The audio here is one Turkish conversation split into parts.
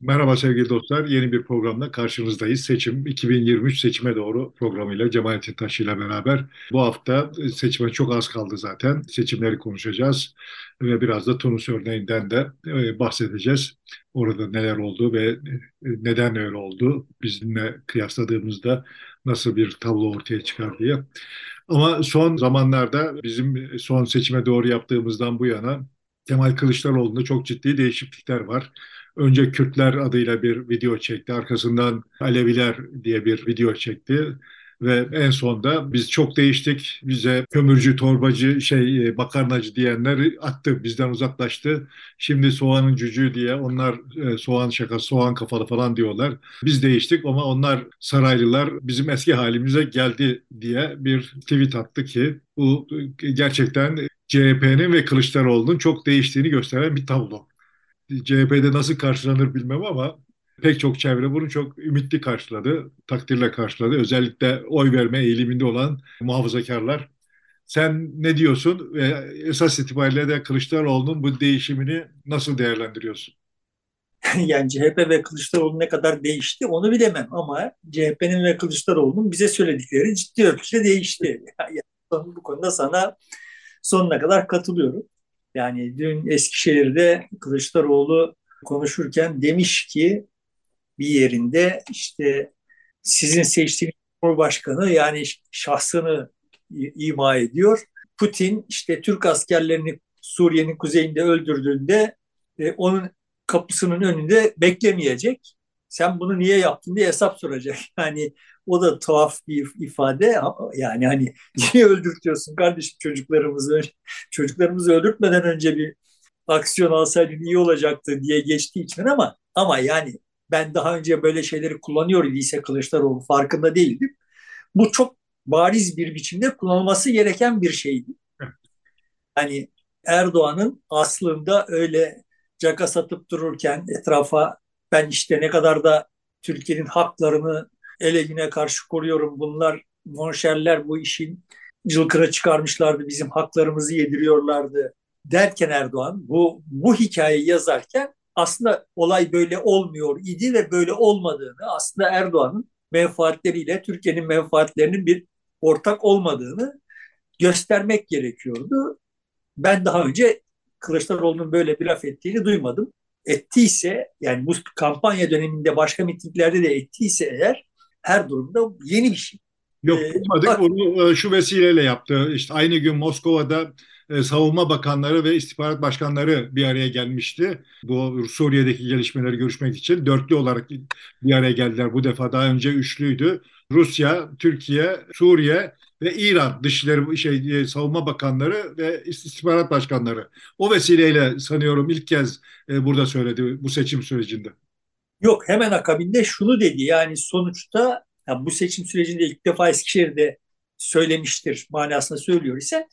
Merhaba sevgili dostlar. Yeni bir programda karşınızdayız. Seçim 2023 seçime doğru programıyla Cemalettin Taşı ile beraber. Bu hafta seçime çok az kaldı zaten. Seçimleri konuşacağız ve biraz da Tunus örneğinden de e, bahsedeceğiz. Orada neler oldu ve e, neden öyle oldu? Bizimle kıyasladığımızda nasıl bir tablo ortaya çıkar diye. Ama son zamanlarda bizim son seçime doğru yaptığımızdan bu yana Kemal Kılıçdaroğlu'nda çok ciddi değişiklikler var. Önce Kürtler adıyla bir video çekti. Arkasından Aleviler diye bir video çekti. Ve en sonda biz çok değiştik. Bize kömürcü, torbacı, şey e, makarnacı diyenler attı. Bizden uzaklaştı. Şimdi soğanın cücüğü diye onlar e, soğan şaka, soğan kafalı falan diyorlar. Biz değiştik ama onlar saraylılar bizim eski halimize geldi diye bir tweet attı ki bu gerçekten CHP'nin ve Kılıçdaroğlu'nun çok değiştiğini gösteren bir tablo. CHP'de nasıl karşılanır bilmem ama pek çok çevre bunu çok ümitli karşıladı, takdirle karşıladı. Özellikle oy verme eğiliminde olan muhafazakarlar. Sen ne diyorsun ve esas itibariyle de Kılıçdaroğlu'nun bu değişimini nasıl değerlendiriyorsun? yani CHP ve Kılıçdaroğlu ne kadar değişti onu bilemem ama CHP'nin ve Kılıçdaroğlu'nun bize söyledikleri ciddi ölçüde değişti. Yani bu konuda sana sonuna kadar katılıyorum. Yani dün Eskişehir'de Kılıçdaroğlu konuşurken demiş ki bir yerinde işte sizin seçtiğiniz Cumhurbaşkanı yani şahsını ima ediyor. Putin işte Türk askerlerini Suriye'nin kuzeyinde öldürdüğünde e, onun kapısının önünde beklemeyecek. Sen bunu niye yaptın diye hesap soracak. Yani o da tuhaf bir ifade. Yani hani niye öldürtüyorsun kardeşim çocuklarımızı? Çocuklarımızı öldürtmeden önce bir aksiyon alsaydın iyi olacaktı diye geçtiği için ama ama yani ben daha önce böyle şeyleri kullanıyor idiyse Kılıçdaroğlu farkında değildim. Bu çok bariz bir biçimde kullanılması gereken bir şeydi. Hani Erdoğan'ın aslında öyle caka satıp dururken etrafa ben işte ne kadar da Türkiye'nin haklarını ele karşı koruyorum. Bunlar monşerler bu işin cılkına çıkarmışlardı. Bizim haklarımızı yediriyorlardı derken Erdoğan bu, bu hikayeyi yazarken aslında olay böyle olmuyor idi ve böyle olmadığını aslında Erdoğan'ın menfaatleriyle Türkiye'nin menfaatlerinin bir ortak olmadığını göstermek gerekiyordu. Ben daha önce Kılıçdaroğlu'nun böyle bir laf ettiğini duymadım. Ettiyse yani bu kampanya döneminde başka mitinglerde de ettiyse eğer her durumda yeni bir şey. Yok duymadık. Ee, Onu e, şu vesileyle yaptı. İşte aynı gün Moskova'da e, savunma bakanları ve istihbarat başkanları bir araya gelmişti. Bu Suriye'deki gelişmeleri görüşmek için dörtlü olarak bir araya geldiler. Bu defa daha önce üçlüydü. Rusya, Türkiye, Suriye ve İran dışişleri şey e, savunma bakanları ve istihbarat başkanları. O vesileyle sanıyorum ilk kez burada söyledi bu seçim sürecinde. Yok hemen akabinde şunu dedi. Yani sonuçta yani bu seçim sürecinde ilk defa Eskişehir'de söylemiştir manasında söylüyor ise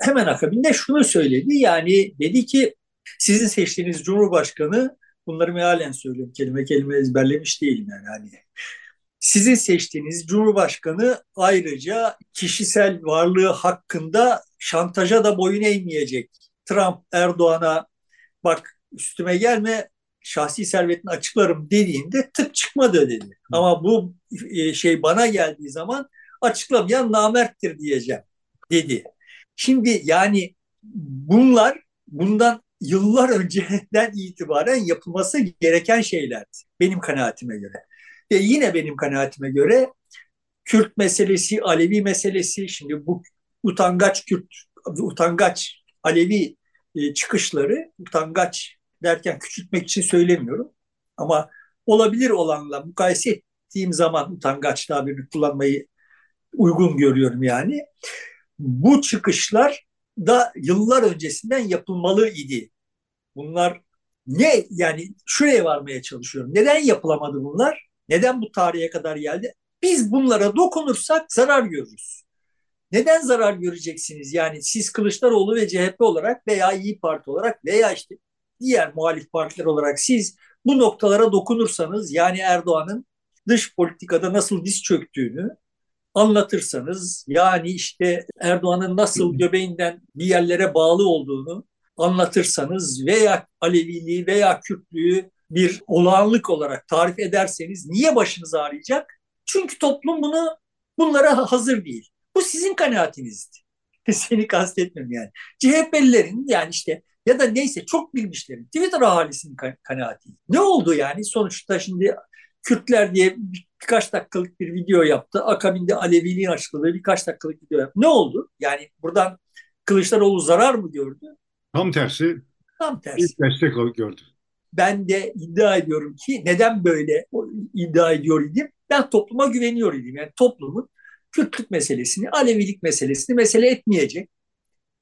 hemen akabinde şunu söyledi. Yani dedi ki sizin seçtiğiniz Cumhurbaşkanı bunları mealen söylüyorum kelime kelime ezberlemiş değilim yani hani. Sizin seçtiğiniz Cumhurbaşkanı ayrıca kişisel varlığı hakkında şantaja da boyun eğmeyecek. Trump Erdoğan'a bak üstüme gelme şahsi servetini açıklarım dediğinde tık çıkmadı dedi. Ama bu e, şey bana geldiği zaman açıklamayan namerttir diyeceğim dedi. Şimdi yani bunlar bundan yıllar önceden itibaren yapılması gereken şeylerdi benim kanaatime göre. Ve yine benim kanaatime göre Kürt meselesi, Alevi meselesi, şimdi bu utangaç Kürt, utangaç Alevi e, çıkışları, utangaç derken küçültmek için söylemiyorum. Ama olabilir olanla mukayese ettiğim zaman utangaç tabirini kullanmayı uygun görüyorum yani. Bu çıkışlar da yıllar öncesinden yapılmalı idi. Bunlar ne yani şuraya varmaya çalışıyorum. Neden yapılamadı bunlar? Neden bu tarihe kadar geldi? Biz bunlara dokunursak zarar görürüz. Neden zarar göreceksiniz? Yani siz Kılıçdaroğlu ve CHP olarak veya İyi Parti olarak veya işte diğer muhalif partiler olarak siz bu noktalara dokunursanız yani Erdoğan'ın dış politikada nasıl diz çöktüğünü anlatırsanız yani işte Erdoğan'ın nasıl göbeğinden bir yerlere bağlı olduğunu anlatırsanız veya Aleviliği veya Kürtlüğü bir olağanlık olarak tarif ederseniz niye başınız ağrıyacak? Çünkü toplum bunu bunlara hazır değil. Bu sizin kanaatinizdi. Seni kastetmiyorum yani. CHP'lilerin yani işte ya da neyse çok bilmişlerin Twitter ahalisinin kanaati. Ne oldu yani? Sonuçta şimdi Kürtler diye birkaç dakikalık bir video yaptı. Akabinde Aleviliğin açıkladığı birkaç dakikalık video yaptı. Ne oldu? Yani buradan Kılıçdaroğlu zarar mı gördü? Tam tersi. Tam tersi. İlk destek gördü. Ben de iddia ediyorum ki neden böyle iddia ediyor idim? Ben topluma güveniyor idim. Yani toplumun Kürtlük meselesini, Alevilik meselesini mesele etmeyecek.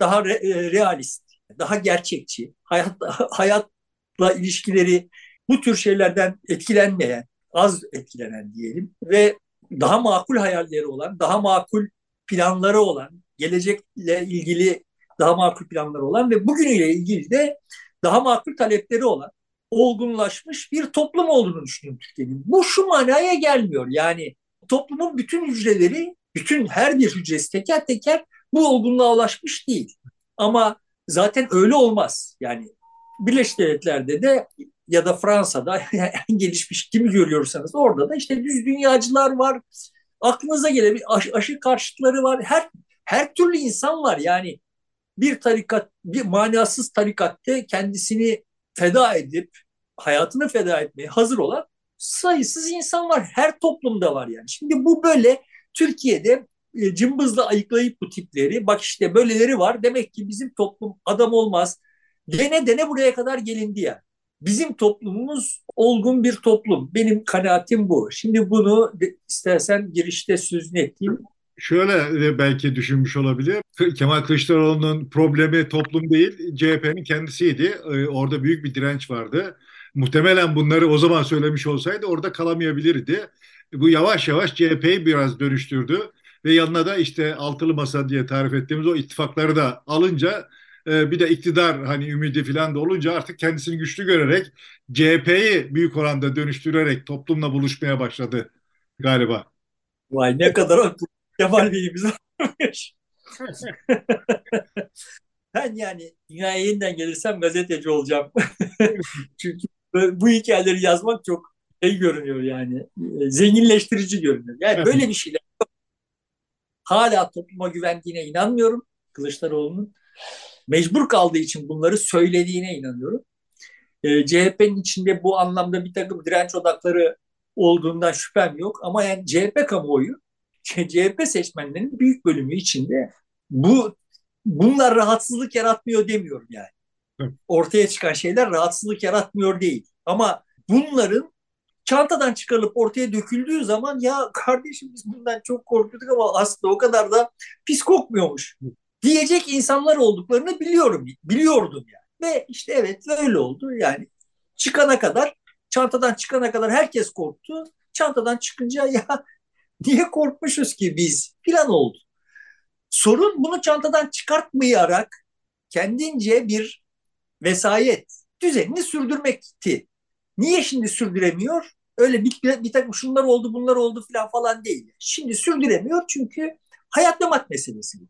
Daha re, e, realist, daha gerçekçi, hayat, hayatla ilişkileri bu tür şeylerden etkilenmeyen, az etkilenen diyelim ve daha makul hayalleri olan, daha makul planları olan, gelecekle ilgili daha makul planları olan ve bugünüyle ilgili de daha makul talepleri olan olgunlaşmış bir toplum olduğunu düşünüyorum Türkiye'nin. Bu şu manaya gelmiyor. Yani toplumun bütün hücreleri, bütün her bir hücresi teker teker bu olgunluğa ulaşmış değil. Ama zaten öyle olmaz. Yani Birleşik Devletler'de de ya da Fransa'da en gelişmiş kimi görüyorsanız orada da işte düz dünyacılar var. Aklınıza gelebilir aşı, aşı karşıtları var. Her her türlü insan var. Yani bir tarikat, bir manasız tarikatte kendisini feda edip hayatını feda etmeye hazır olan sayısız insan var. Her toplumda var yani. Şimdi bu böyle Türkiye'de e, cımbızla ayıklayıp bu tipleri bak işte böyleleri var. Demek ki bizim toplum adam olmaz. Dene dene buraya kadar gelindi ya. Bizim toplumumuz olgun bir toplum. Benim kanaatim bu. Şimdi bunu istersen girişte sözünü ettiğim şöyle belki düşünmüş olabilir. Kemal Kılıçdaroğlu'nun problemi toplum değil, CHP'nin kendisiydi. E, orada büyük bir direnç vardı. Muhtemelen bunları o zaman söylemiş olsaydı orada kalamayabilirdi. Bu yavaş yavaş CHP'yi biraz dönüştürdü ve yanına da işte altılı masa diye tarif ettiğimiz o ittifakları da alınca e, bir de iktidar hani ümidi falan da olunca artık kendisini güçlü görerek CHP'yi büyük oranda dönüştürerek toplumla buluşmaya başladı galiba. Vay ne kadar Kemal Bey'imiz varmış. ben yani dünyaya yeniden gelirsem gazeteci olacağım. Çünkü bu hikayeleri yazmak çok şey görünüyor yani. Zenginleştirici görünüyor. Yani böyle bir şeyler hala topluma güvendiğine inanmıyorum Kılıçdaroğlu'nun. Mecbur kaldığı için bunları söylediğine inanıyorum. E, CHP'nin içinde bu anlamda bir takım direnç odakları olduğundan şüphem yok. Ama yani CHP kamuoyu, CHP seçmenlerinin büyük bölümü içinde bu bunlar rahatsızlık yaratmıyor demiyorum yani ortaya çıkan şeyler rahatsızlık yaratmıyor değil. Ama bunların çantadan çıkarılıp ortaya döküldüğü zaman ya kardeşim biz bundan çok korkuyorduk ama aslında o kadar da pis kokmuyormuş diyecek insanlar olduklarını biliyorum. Biliyordum yani. Ve işte evet öyle oldu. Yani çıkana kadar çantadan çıkana kadar herkes korktu. Çantadan çıkınca ya niye korkmuşuz ki biz filan oldu. Sorun bunu çantadan çıkartmayarak kendince bir vesayet düzenini sürdürmekti. Niye şimdi sürdüremiyor? Öyle bir, bir, bir takım şunlar oldu bunlar oldu falan falan değil. Şimdi sürdüremiyor çünkü hayat memat meselesi bu.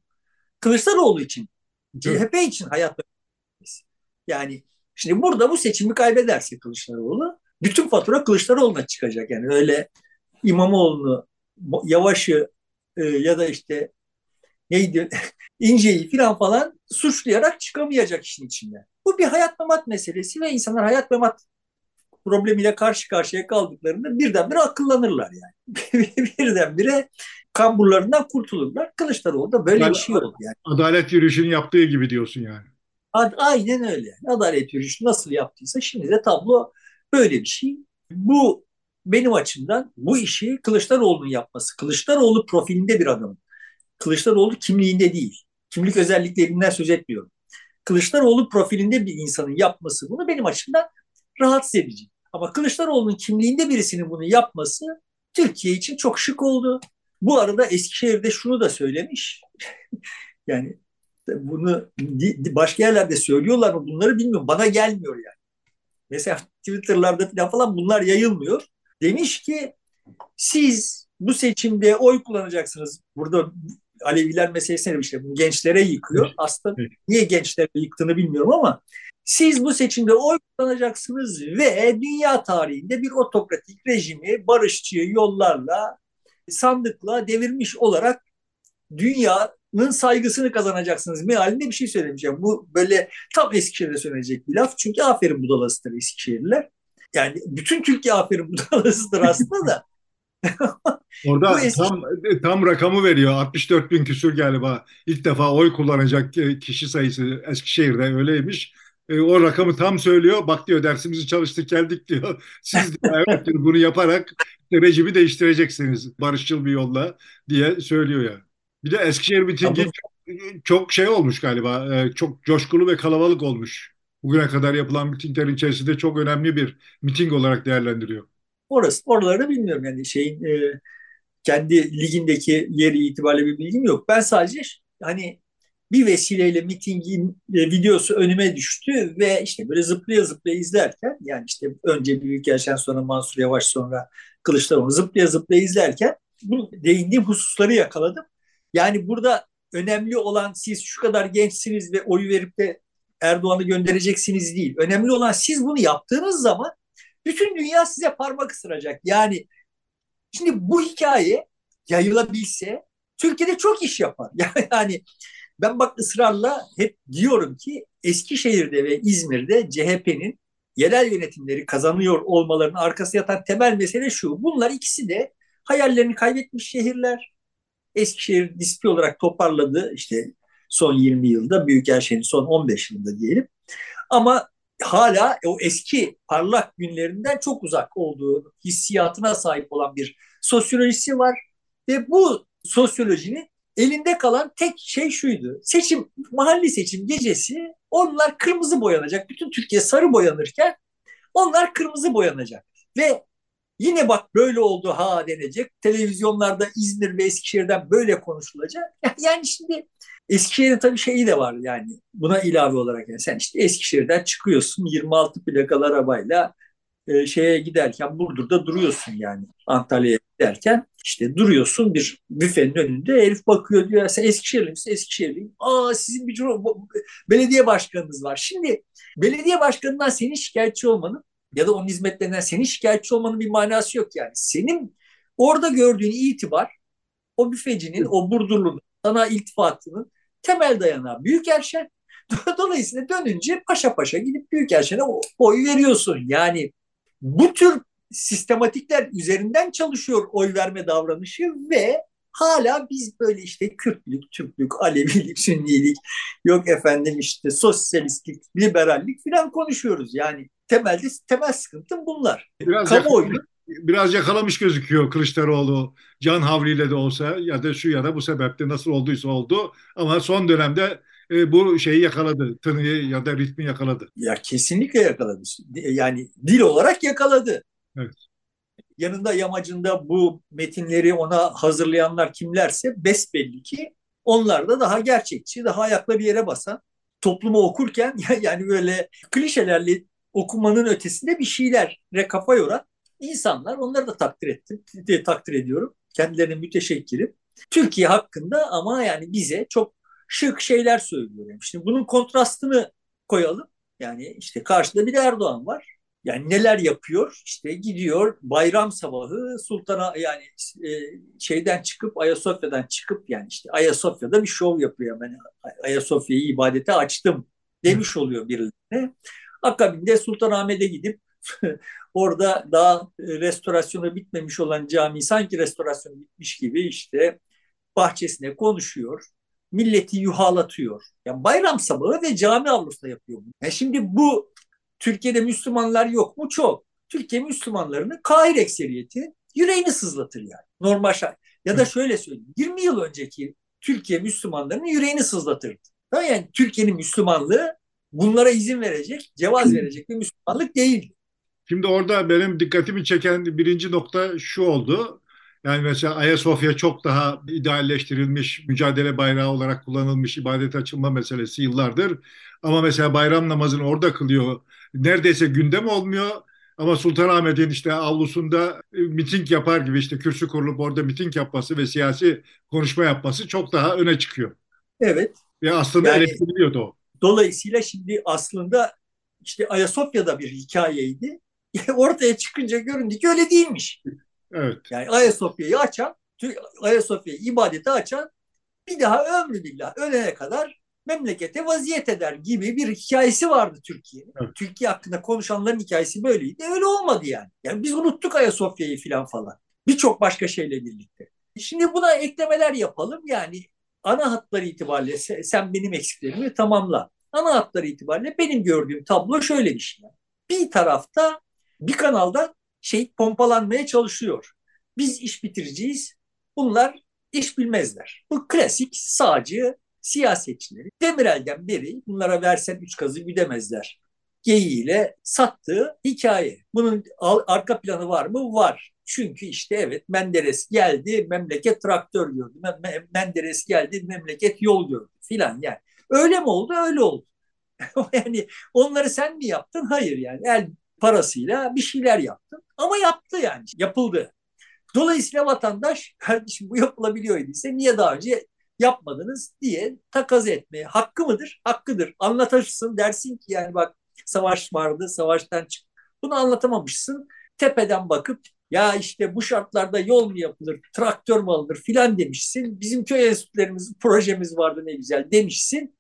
Kılıçdaroğlu için, CHP için hayat meselesi. Yani şimdi burada bu seçimi kaybederse Kılıçdaroğlu bütün fatura Kılıçdaroğlu'na çıkacak. Yani öyle İmamoğlu'nu, Yavaş'ı e, ya da işte neydi İnce'yi falan falan suçlayarak çıkamayacak işin içinde. Bu bir hayat memat meselesi ve insanlar hayat memat problemiyle karşı karşıya kaldıklarında birdenbire akıllanırlar yani. birdenbire kamburlarından kurtulurlar. Kılıçdaroğlu da böyle yani, bir şey oldu yani. Adalet yürüyüşünün yaptığı gibi diyorsun yani. Aynen öyle. Adalet yürüyüşü nasıl yaptıysa şimdi de tablo böyle bir şey. Bu benim açımdan bu işi Kılıçdaroğlu'nun yapması. Kılıçdaroğlu profilinde bir adam. Kılıçdaroğlu kimliğinde değil. Kimlik özelliklerinden söz etmiyorum. Kılıçdaroğlu profilinde bir insanın yapması bunu benim açımdan rahatsız edici. Ama Kılıçdaroğlu'nun kimliğinde birisinin bunu yapması Türkiye için çok şık oldu. Bu arada Eskişehir'de şunu da söylemiş. yani bunu başka yerlerde söylüyorlar mı bunları bilmiyorum. Bana gelmiyor yani. Mesela Twitter'larda falan bunlar yayılmıyor. Demiş ki siz bu seçimde oy kullanacaksınız. Burada Aleviler meselesine işte bu gençlere yıkıyor. Aslında niye gençlere yıktığını bilmiyorum ama Siz bu seçimde oy kullanacaksınız ve dünya tarihinde bir otokratik rejimi barışçı yollarla sandıkla devirmiş olarak dünyanın saygısını kazanacaksınız mealinde bir şey söylemeyeceğim. Bu böyle tam Eskişehir'de söylenecek bir laf. Çünkü aferin budalasıdır Eskişehirliler. Yani bütün Türkiye aferin budalasıdır aslında da. Orada eski... tam, tam rakamı veriyor. 64 bin küsür galiba. İlk defa oy kullanacak kişi sayısı Eskişehir'de öyleymiş. E, o rakamı tam söylüyor. Bak diyor dersimizi çalıştık geldik diyor. Siz diyor, evet, bunu yaparak rejimi değiştireceksiniz barışçıl bir yolla diye söylüyor ya. Yani. Bir de Eskişehir mitingi çok, çok şey olmuş galiba. E, çok coşkulu ve kalabalık olmuş. Bugüne kadar yapılan mitinglerin içerisinde çok önemli bir miting olarak değerlendiriyor. Orası, oraları bilmiyorum yani şeyin e, kendi ligindeki yeri itibariyle bir bilgim yok. Ben sadece hani bir vesileyle mitingin e, videosu önüme düştü ve işte böyle zıplaya zıplaya izlerken yani işte önce Büyükelçen sonra Mansur Yavaş sonra Kılıçdaroğlu zıplaya zıplaya izlerken bu değindiğim hususları yakaladım. Yani burada önemli olan siz şu kadar gençsiniz ve oyu verip de Erdoğan'ı göndereceksiniz değil. Önemli olan siz bunu yaptığınız zaman bütün dünya size parmak ısıracak. Yani şimdi bu hikaye yayılabilse Türkiye'de çok iş yapar. Yani ben bak ısrarla hep diyorum ki Eskişehir'de ve İzmir'de CHP'nin yerel yönetimleri kazanıyor olmalarının arkası yatan temel mesele şu. Bunlar ikisi de hayallerini kaybetmiş şehirler. Eskişehir dispi olarak toparladı işte son 20 yılda, Büyükelçinin son 15 yılında diyelim. Ama hala o eski parlak günlerinden çok uzak olduğu hissiyatına sahip olan bir sosyolojisi var. Ve bu sosyolojinin elinde kalan tek şey şuydu. Seçim, mahalli seçim gecesi onlar kırmızı boyanacak. Bütün Türkiye sarı boyanırken onlar kırmızı boyanacak. Ve yine bak böyle oldu ha denecek. Televizyonlarda İzmir ve Eskişehir'den böyle konuşulacak. Yani şimdi Eskişehir'in tabii şeyi de var yani buna ilave olarak yani sen işte Eskişehir'den çıkıyorsun 26 plakalı arabayla e, şeye giderken Burdur'da duruyorsun yani Antalya'ya giderken işte duruyorsun bir büfenin önünde herif bakıyor diyor sen Eskişehirli misin? Eskişehirliyim. Aa sizin bir belediye başkanınız var. Şimdi belediye başkanından senin şikayetçi olmanın ya da onun hizmetlerinden senin şikayetçi olmanın bir manası yok yani. Senin orada gördüğün itibar o büfecinin, o Burdurlu'nun sana iltifatının temel dayanağı Büyükelçen. Dolayısıyla dönünce paşa paşa gidip Büyükelçen'e oy veriyorsun. Yani bu tür sistematikler üzerinden çalışıyor oy verme davranışı ve hala biz böyle işte Kürtlük, Türklük, Alevilik, Sünnilik, yok efendim işte sosyalistlik, liberallik falan konuşuyoruz. Yani temelde temel sıkıntı bunlar. Biraz Kamuoyu biraz yakalamış gözüküyor Kılıçdaroğlu can havliyle de olsa ya da şu ya da bu sebeple nasıl olduysa oldu ama son dönemde e, bu şeyi yakaladı. Tınıyı ya da ritmi yakaladı. Ya kesinlikle yakaladı. Yani dil olarak yakaladı. Evet. Yanında yamacında bu metinleri ona hazırlayanlar kimlerse besbelli ki onlar da daha gerçekçi, daha ayakla bir yere basan, toplumu okurken yani böyle klişelerle okumanın ötesinde bir şeylere kafa yoran insanlar. Onları da takdir ettim, takdir ediyorum. Kendilerine müteşekkirim. Türkiye hakkında ama yani bize çok şık şeyler söylüyor. Şimdi bunun kontrastını koyalım. Yani işte karşıda bir Erdoğan var. Yani neler yapıyor? İşte gidiyor bayram sabahı Sultan'a yani e, şeyden çıkıp Ayasofya'dan çıkıp yani işte Ayasofya'da bir şov yapıyor. Ben Ayasofya'yı ibadete açtım demiş oluyor birilerine. Akabinde Sultanahmet'e gidip orada daha restorasyonu bitmemiş olan cami sanki restorasyon bitmiş gibi işte bahçesine konuşuyor milleti yuhalatıyor. Yani bayram sabahı ve cami avlusunda yapıyor bunu. Yani şimdi bu Türkiye'de Müslümanlar yok mu? Çok. Türkiye Müslümanlarını kahir ekseriyeti yüreğini sızlatır yani. Normal şart. Ya da şöyle söyleyeyim. 20 yıl önceki Türkiye Müslümanlarının yüreğini sızlatırdı. Yani Türkiye'nin Müslümanlığı bunlara izin verecek, cevaz verecek bir Müslümanlık değildi. Şimdi orada benim dikkatimi çeken birinci nokta şu oldu. Yani mesela Ayasofya çok daha idealleştirilmiş, mücadele bayrağı olarak kullanılmış ibadet açılma meselesi yıllardır. Ama mesela bayram namazını orada kılıyor. Neredeyse gündem olmuyor. Ama Sultanahmet'in işte avlusunda e, miting yapar gibi işte kürsü kurulup orada miting yapması ve siyasi konuşma yapması çok daha öne çıkıyor. Evet. Ve aslında yani, eleştiriliyordu o. Dolayısıyla şimdi aslında işte Ayasofya'da bir hikayeydi. Ortaya çıkınca göründü ki öyle değilmiş. Evet. Yani Ayasofya'yı açan, Ayasofya'yı ibadete açan bir daha ömrü billah ölene kadar memlekete vaziyet eder gibi bir hikayesi vardı Türkiye'nin. Evet. Türkiye hakkında konuşanların hikayesi böyleydi. Öyle olmadı yani. Yani biz unuttuk Ayasofya'yı falan falan. Birçok başka şeyle birlikte. Şimdi buna eklemeler yapalım. Yani ana hatları itibariyle sen benim eksiklerimi tamamla. Ana hatları itibariyle benim gördüğüm tablo şöyle bir şey. Bir tarafta bir kanalda şey pompalanmaya çalışıyor. Biz iş bitireceğiz. Bunlar iş bilmezler. Bu klasik sağcı siyasetçileri. Demirel'den beri bunlara versen üç kazı güdemezler. Geyiğiyle sattığı hikaye. Bunun arka planı var mı? Var. Çünkü işte evet Menderes geldi, memleket traktör gördü. Menderes geldi, memleket yol gördü filan yani. Öyle mi oldu? Öyle oldu. yani onları sen mi yaptın? Hayır yani. El parasıyla bir şeyler yaptın. Ama yaptı yani. Yapıldı. Dolayısıyla vatandaş kardeşim bu yapılabiliyor niye daha önce yapmadınız diye takaz etmeye hakkı mıdır? Hakkıdır. Anlatırsın dersin ki yani bak savaş vardı savaştan çık. Bunu anlatamamışsın. Tepeden bakıp ya işte bu şartlarda yol mu yapılır, traktör mü alınır filan demişsin. Bizim köy enstitülerimiz projemiz vardı ne güzel demişsin.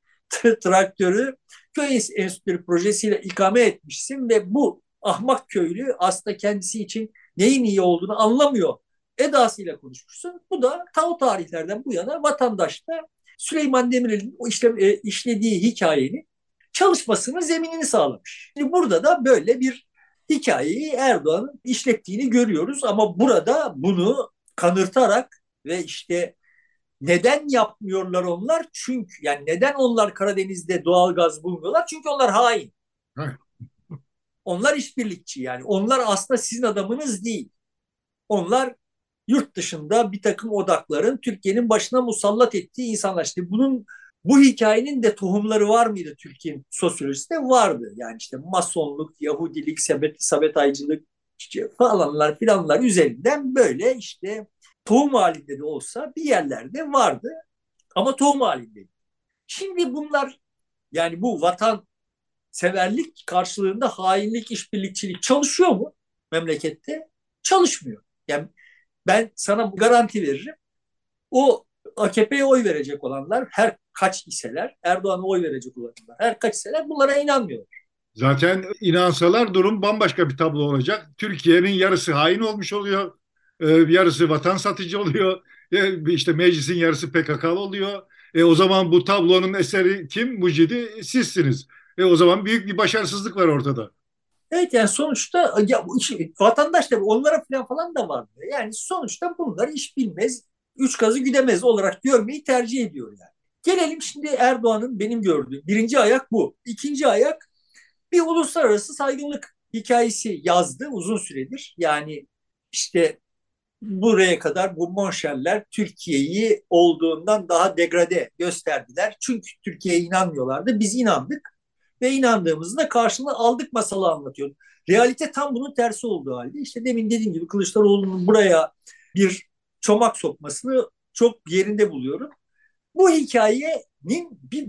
Traktörü köy enstitüleri projesiyle ikame etmişsin ve bu ahmak köylü aslında kendisi için neyin iyi olduğunu anlamıyor edasıyla konuşmuşsun. Bu da ta o tarihlerden bu yana vatandaşta Süleyman Demirel'in o işte, e, işlediği hikayenin çalışmasının zeminini sağlamış. Şimdi burada da böyle bir hikayeyi Erdoğan'ın işlettiğini görüyoruz ama burada bunu kanırtarak ve işte neden yapmıyorlar onlar? Çünkü yani neden onlar Karadeniz'de doğal gaz bulmuyorlar? Çünkü onlar hain. Onlar işbirlikçi yani. Onlar aslında sizin adamınız değil. Onlar yurt dışında bir takım odakların Türkiye'nin başına musallat ettiği insanlar. İşte bunun bu hikayenin de tohumları var mıydı Türkiye'nin sosyolojisinde? Vardı. Yani işte masonluk, Yahudilik, sebet, sabetaycılık işte falanlar filanlar üzerinden böyle işte tohum halinde de olsa bir yerlerde vardı. Ama tohum halinde. Şimdi bunlar yani bu vatan severlik karşılığında hainlik, işbirlikçilik çalışıyor mu memlekette? Çalışmıyor. Yani ben sana bu garanti veririm. O AKP'ye oy verecek olanlar her kaç iseler, Erdoğan'a oy verecek olanlar her kaç iseler bunlara inanmıyorlar. Zaten inansalar durum bambaşka bir tablo olacak. Türkiye'nin yarısı hain olmuş oluyor. Ee, yarısı vatan satıcı oluyor. E, işte meclisin yarısı PKK'lı oluyor. E, o zaman bu tablonun eseri kim? Mucidi sizsiniz. E, o zaman büyük bir başarısızlık var ortada. Evet yani sonuçta ya, vatandaş da onlara falan falan da var. Yani sonuçta bunlar iş bilmez, üç kazı güdemez olarak görmeyi tercih ediyor yani. Gelelim şimdi Erdoğan'ın benim gördüğüm birinci ayak bu. İkinci ayak bir uluslararası saygınlık hikayesi yazdı uzun süredir. Yani işte buraya kadar bu monşerler Türkiye'yi olduğundan daha degrade gösterdiler. Çünkü Türkiye'ye inanmıyorlardı. Biz inandık ve inandığımızda karşılığını aldık masalı anlatıyor. Realite tam bunun tersi olduğu halde işte demin dediğim gibi Kılıçdaroğlu'nun buraya bir çomak sokmasını çok yerinde buluyorum. Bu hikayenin bir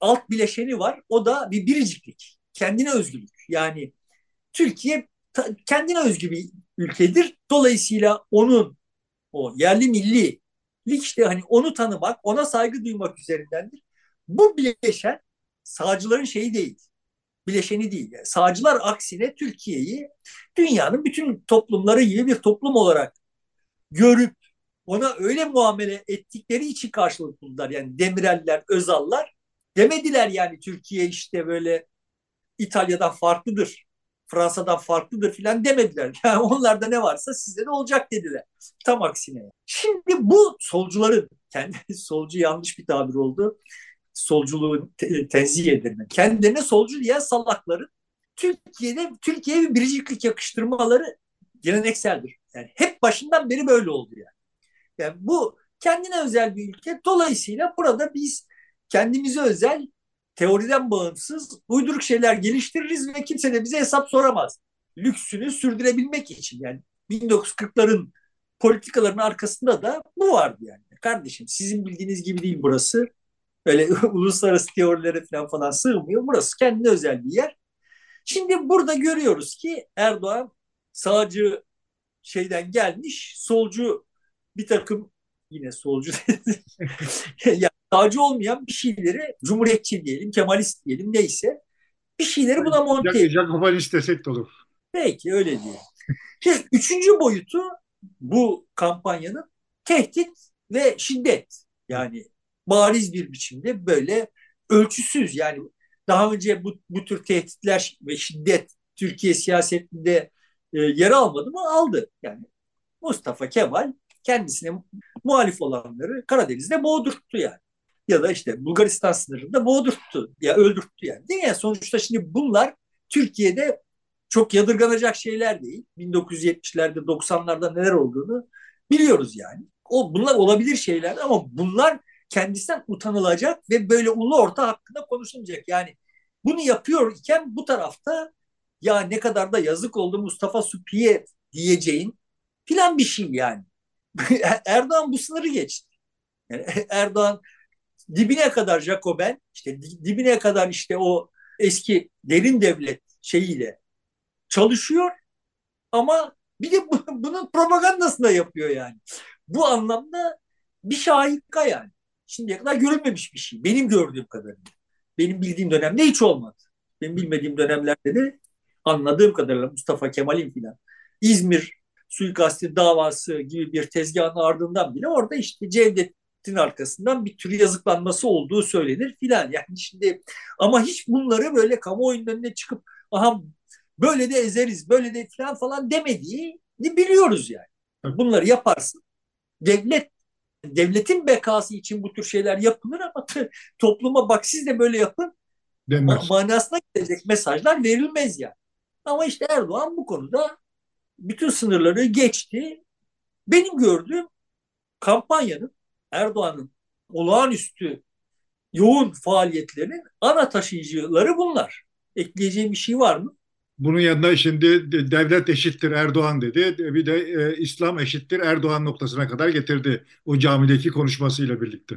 alt bileşeni var. O da bir biriciklik. Kendine özgürlük. Yani Türkiye kendine özgü bir ülkedir. Dolayısıyla onun o yerli milli işte hani onu tanımak, ona saygı duymak üzerindendir. Bu bileşen sağcıların şeyi değil. Bileşeni değil. Yani sağcılar aksine Türkiye'yi dünyanın bütün toplumları gibi bir toplum olarak görüp ona öyle muamele ettikleri için karşılık buldular. Yani Demireller, Özallar demediler yani Türkiye işte böyle İtalya'dan farklıdır. Fransa'dan farklıdır filan demediler. Yani onlarda ne varsa sizde de olacak dediler. Tam aksine. Şimdi bu solcuların, kendi solcu yanlış bir tabir oldu solculuğu te- tenzih ederim. Kendilerine solcu diyen salakların Türkiye'de Türkiye'ye bir biriciklik yakıştırmaları gelenekseldir. Yani hep başından beri böyle oldu yani. Yani bu kendine özel bir ülke. Dolayısıyla burada biz kendimize özel teoriden bağımsız uyduruk şeyler geliştiririz ve kimse de bize hesap soramaz. Lüksünü sürdürebilmek için yani 1940'ların politikaların arkasında da bu vardı yani. Kardeşim sizin bildiğiniz gibi değil burası öyle uluslararası teorilere falan falan sığmıyor. Burası kendine özel bir yer. Şimdi burada görüyoruz ki Erdoğan sağcı şeyden gelmiş, solcu bir takım yine solcu yani sağcı olmayan bir şeyleri cumhuriyetçi diyelim, kemalist diyelim neyse bir şeyleri buna monte ediyor. Jakobinist desek de olur. Peki öyle diyelim. Şimdi üçüncü boyutu bu kampanyanın tehdit ve şiddet. Yani bariz bir biçimde böyle ölçüsüz yani daha önce bu, bu tür tehditler ve şiddet Türkiye siyasetinde e, yer almadı mı? Aldı. Yani Mustafa Kemal kendisine muhalif olanları Karadeniz'de boğdurttu yani. Ya da işte Bulgaristan sınırında boğdurttu. Ya öldürttü yani. Değil mi? Yani sonuçta şimdi bunlar Türkiye'de çok yadırganacak şeyler değil. 1970'lerde 90'larda neler olduğunu biliyoruz yani. O bunlar olabilir şeyler ama bunlar kendisinden utanılacak ve böyle ulu orta hakkında konuşulmayacak. Yani bunu yapıyor iken bu tarafta ya ne kadar da yazık oldu Mustafa Süpiye diyeceğin filan bir şey yani. Erdoğan bu sınırı geçti. Yani Erdoğan dibine kadar Jacoben, işte dibine kadar işte o eski derin devlet şeyiyle çalışıyor ama bir de bu, bunun propagandasını da yapıyor yani. Bu anlamda bir şahika yani. Şimdiye kadar görülmemiş bir şey. Benim gördüğüm kadarıyla. Benim bildiğim dönemde hiç olmadı. Benim bilmediğim dönemlerde de anladığım kadarıyla Mustafa Kemal'in filan İzmir suikasti davası gibi bir tezgahın ardından bile orada işte Cevdet'in arkasından bir tür yazıklanması olduğu söylenir filan. Yani şimdi ama hiç bunları böyle kamuoyunun önüne çıkıp aha böyle de ezeriz, böyle de filan falan demediğini biliyoruz yani. Bunları yaparsın. Devlet devletin bekası için bu tür şeyler yapılır ama topluma bak siz de böyle yapın Denmez. manasına gelecek mesajlar verilmez yani. Ama işte Erdoğan bu konuda bütün sınırları geçti. Benim gördüğüm kampanyanın Erdoğan'ın olağanüstü yoğun faaliyetlerinin ana taşıyıcıları bunlar. Ekleyeceğim bir şey var mı? Bunun yanında şimdi devlet eşittir Erdoğan dedi. Bir de e, İslam eşittir Erdoğan noktasına kadar getirdi o camideki konuşmasıyla birlikte.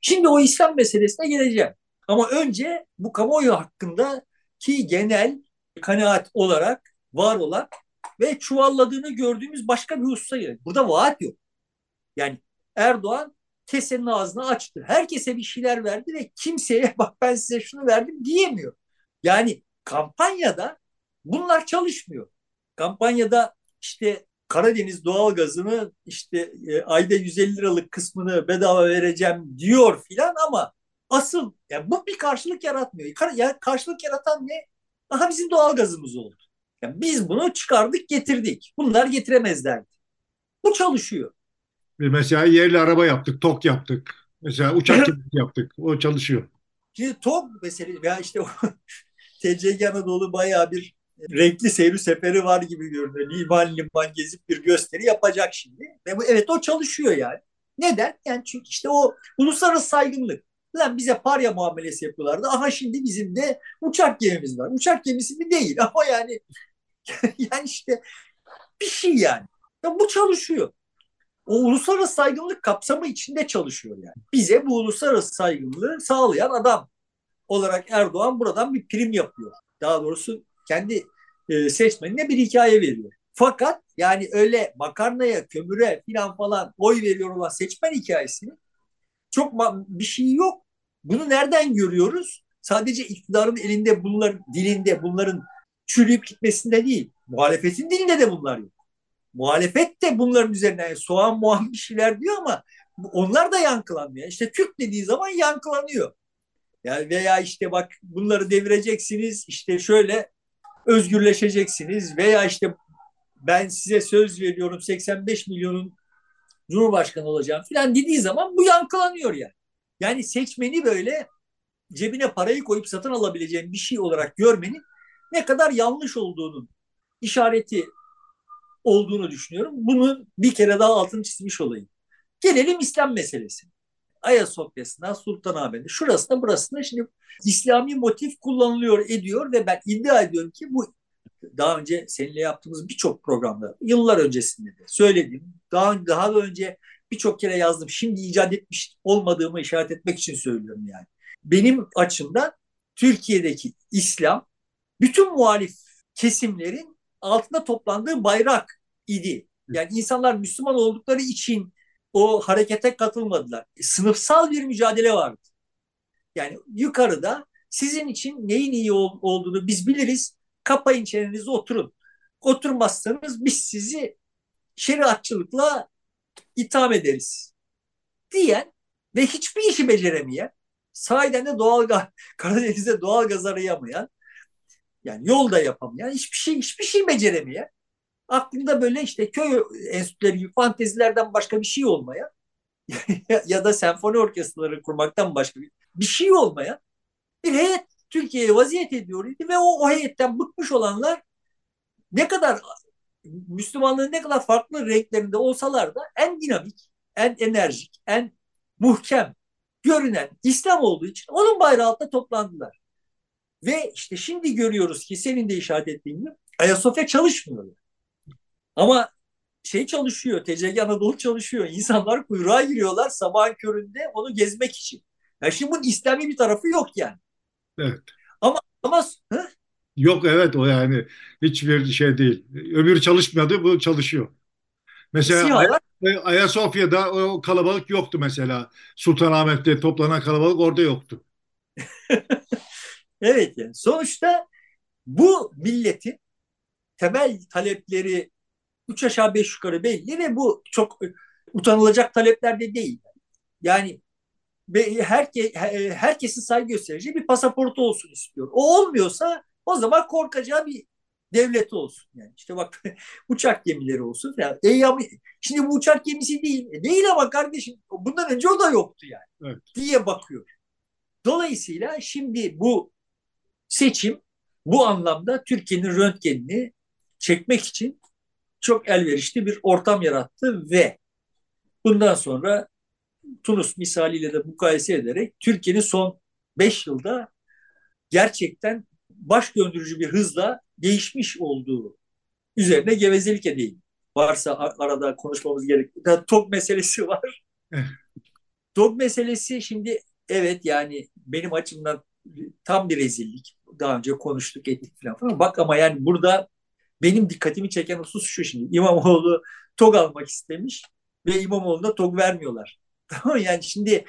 Şimdi o İslam meselesine geleceğim. Ama önce bu kamuoyu hakkında ki genel kanaat olarak var olan ve çuvalladığını gördüğümüz başka bir hususa gelelim. Burada vaat yok. Yani Erdoğan kesenin ağzını açtı. Herkese bir şeyler verdi ve kimseye bak ben size şunu verdim diyemiyor. Yani kampanyada bunlar çalışmıyor. Kampanyada işte Karadeniz doğalgazını işte e, ayda 150 liralık kısmını bedava vereceğim diyor filan ama asıl yani bu bir karşılık yaratmıyor. Kar, yani karşılık yaratan ne? Aha bizim doğalgazımız oldu. Yani biz bunu çıkardık getirdik. Bunlar getiremezlerdi. Bu çalışıyor. Mesela yerli araba yaptık, TOK yaptık. Mesela uçak yaptık. O çalışıyor. Şimdi TOK mesela ya işte TCG Anadolu bayağı bir renkli seyri seferi var gibi görünüyor. Liman liman gezip bir gösteri yapacak şimdi. Ve bu, evet o çalışıyor yani. Neden? Yani çünkü işte o uluslararası saygınlık. Lan bize parya muamelesi yapıyorlardı. Aha şimdi bizim de uçak gemimiz var. Uçak gemisi mi değil ama yani yani işte bir şey yani. Ya bu çalışıyor. O uluslararası saygınlık kapsamı içinde çalışıyor yani. Bize bu uluslararası saygınlığı sağlayan adam olarak Erdoğan buradan bir prim yapıyor. Daha doğrusu kendi e, seçmenine bir hikaye veriyor. Fakat yani öyle makarnaya, kömüre filan falan oy veriyor olan seçmen hikayesinin çok bir şey yok. Bunu nereden görüyoruz? Sadece iktidarın elinde bunların dilinde bunların çürüyüp gitmesinde değil. Muhalefetin dilinde de bunlar yok. Muhalefet de bunların üzerine yani soğan muhan bir şeyler diyor ama onlar da yankılanmıyor. İşte Türk dediği zaman yankılanıyor. Yani veya işte bak bunları devireceksiniz işte şöyle özgürleşeceksiniz veya işte ben size söz veriyorum 85 milyonun Cumhurbaşkanı olacağım filan dediği zaman bu yankılanıyor yani. Yani seçmeni böyle cebine parayı koyup satın alabileceğin bir şey olarak görmenin ne kadar yanlış olduğunun işareti olduğunu düşünüyorum. Bunu bir kere daha altını çizmiş olayım. Gelelim İslam meselesi. Ayasofya'sına, Sultanahmet'e, şurasında burasında şimdi İslami motif kullanılıyor ediyor ve ben iddia ediyorum ki bu daha önce seninle yaptığımız birçok programda yıllar öncesinde de söyledim. Daha, daha önce birçok kere yazdım. Şimdi icat etmiş olmadığımı işaret etmek için söylüyorum yani. Benim açımdan Türkiye'deki İslam bütün muhalif kesimlerin altında toplandığı bayrak idi. Yani insanlar Müslüman oldukları için o harekete katılmadılar. E, sınıfsal bir mücadele vardı. Yani yukarıda sizin için neyin iyi ol, olduğunu biz biliriz. Kapayın çenenizi oturun. Oturmazsanız biz sizi şeriatçılıkla itham ederiz. Diyen ve hiçbir işi beceremeyen, sahiden de doğal Karadeniz'de doğal gaz arayamayan, yani yol da yapamayan, hiçbir şey hiçbir şey beceremeyen, aklında böyle işte köy enstitüleri gibi fantezilerden başka bir şey olmayan ya da senfoni orkestraları kurmaktan başka bir, bir şey olmayan bir heyet Türkiye'ye vaziyet ediyor idi ve o, o heyetten bıkmış olanlar ne kadar Müslümanlığın ne kadar farklı renklerinde olsalar da en dinamik, en enerjik, en muhkem görünen İslam olduğu için onun bayrağı altında toplandılar. Ve işte şimdi görüyoruz ki senin de işaret ettiğin gibi Ayasofya çalışmıyor. Ama şey çalışıyor, TCG Anadolu çalışıyor. İnsanlar kuyruğa giriyorlar sabahın köründe onu gezmek için. Yani şimdi bunun İslami bir tarafı yok yani. Evet. Ama ama hı? Yok evet o yani hiçbir şey değil. Öbürü çalışmıyordu bu çalışıyor. Mesela Ay Ayasofya'da o kalabalık yoktu mesela. Sultanahmet'te toplanan kalabalık orada yoktu. evet yani sonuçta bu milletin temel talepleri üç aşağı beş yukarı belli ve bu çok utanılacak talepler de değil. Yani herke, herkesin saygı göstereceği bir pasaportu olsun istiyor. O olmuyorsa o zaman korkacağı bir devleti olsun. Yani işte bak uçak gemileri olsun falan. E ya, şimdi bu uçak gemisi değil. E değil ama kardeşim bundan önce o da yoktu yani. Evet. Diye bakıyor. Dolayısıyla şimdi bu seçim bu anlamda Türkiye'nin röntgenini çekmek için çok elverişli bir ortam yarattı ve bundan sonra Tunus misaliyle de mukayese ederek Türkiye'nin son 5 yılda gerçekten baş döndürücü bir hızla değişmiş olduğu üzerine gevezelik edeyim. Varsa arada konuşmamız gerekiyor. TOG meselesi var. TOG meselesi şimdi evet yani benim açımdan tam bir rezillik. Daha önce konuştuk ettik falan. Bak ama yani burada benim dikkatimi çeken husus şu şimdi. İmamoğlu TOG almak istemiş ve İmamoğlu'na TOG vermiyorlar. Tamam yani şimdi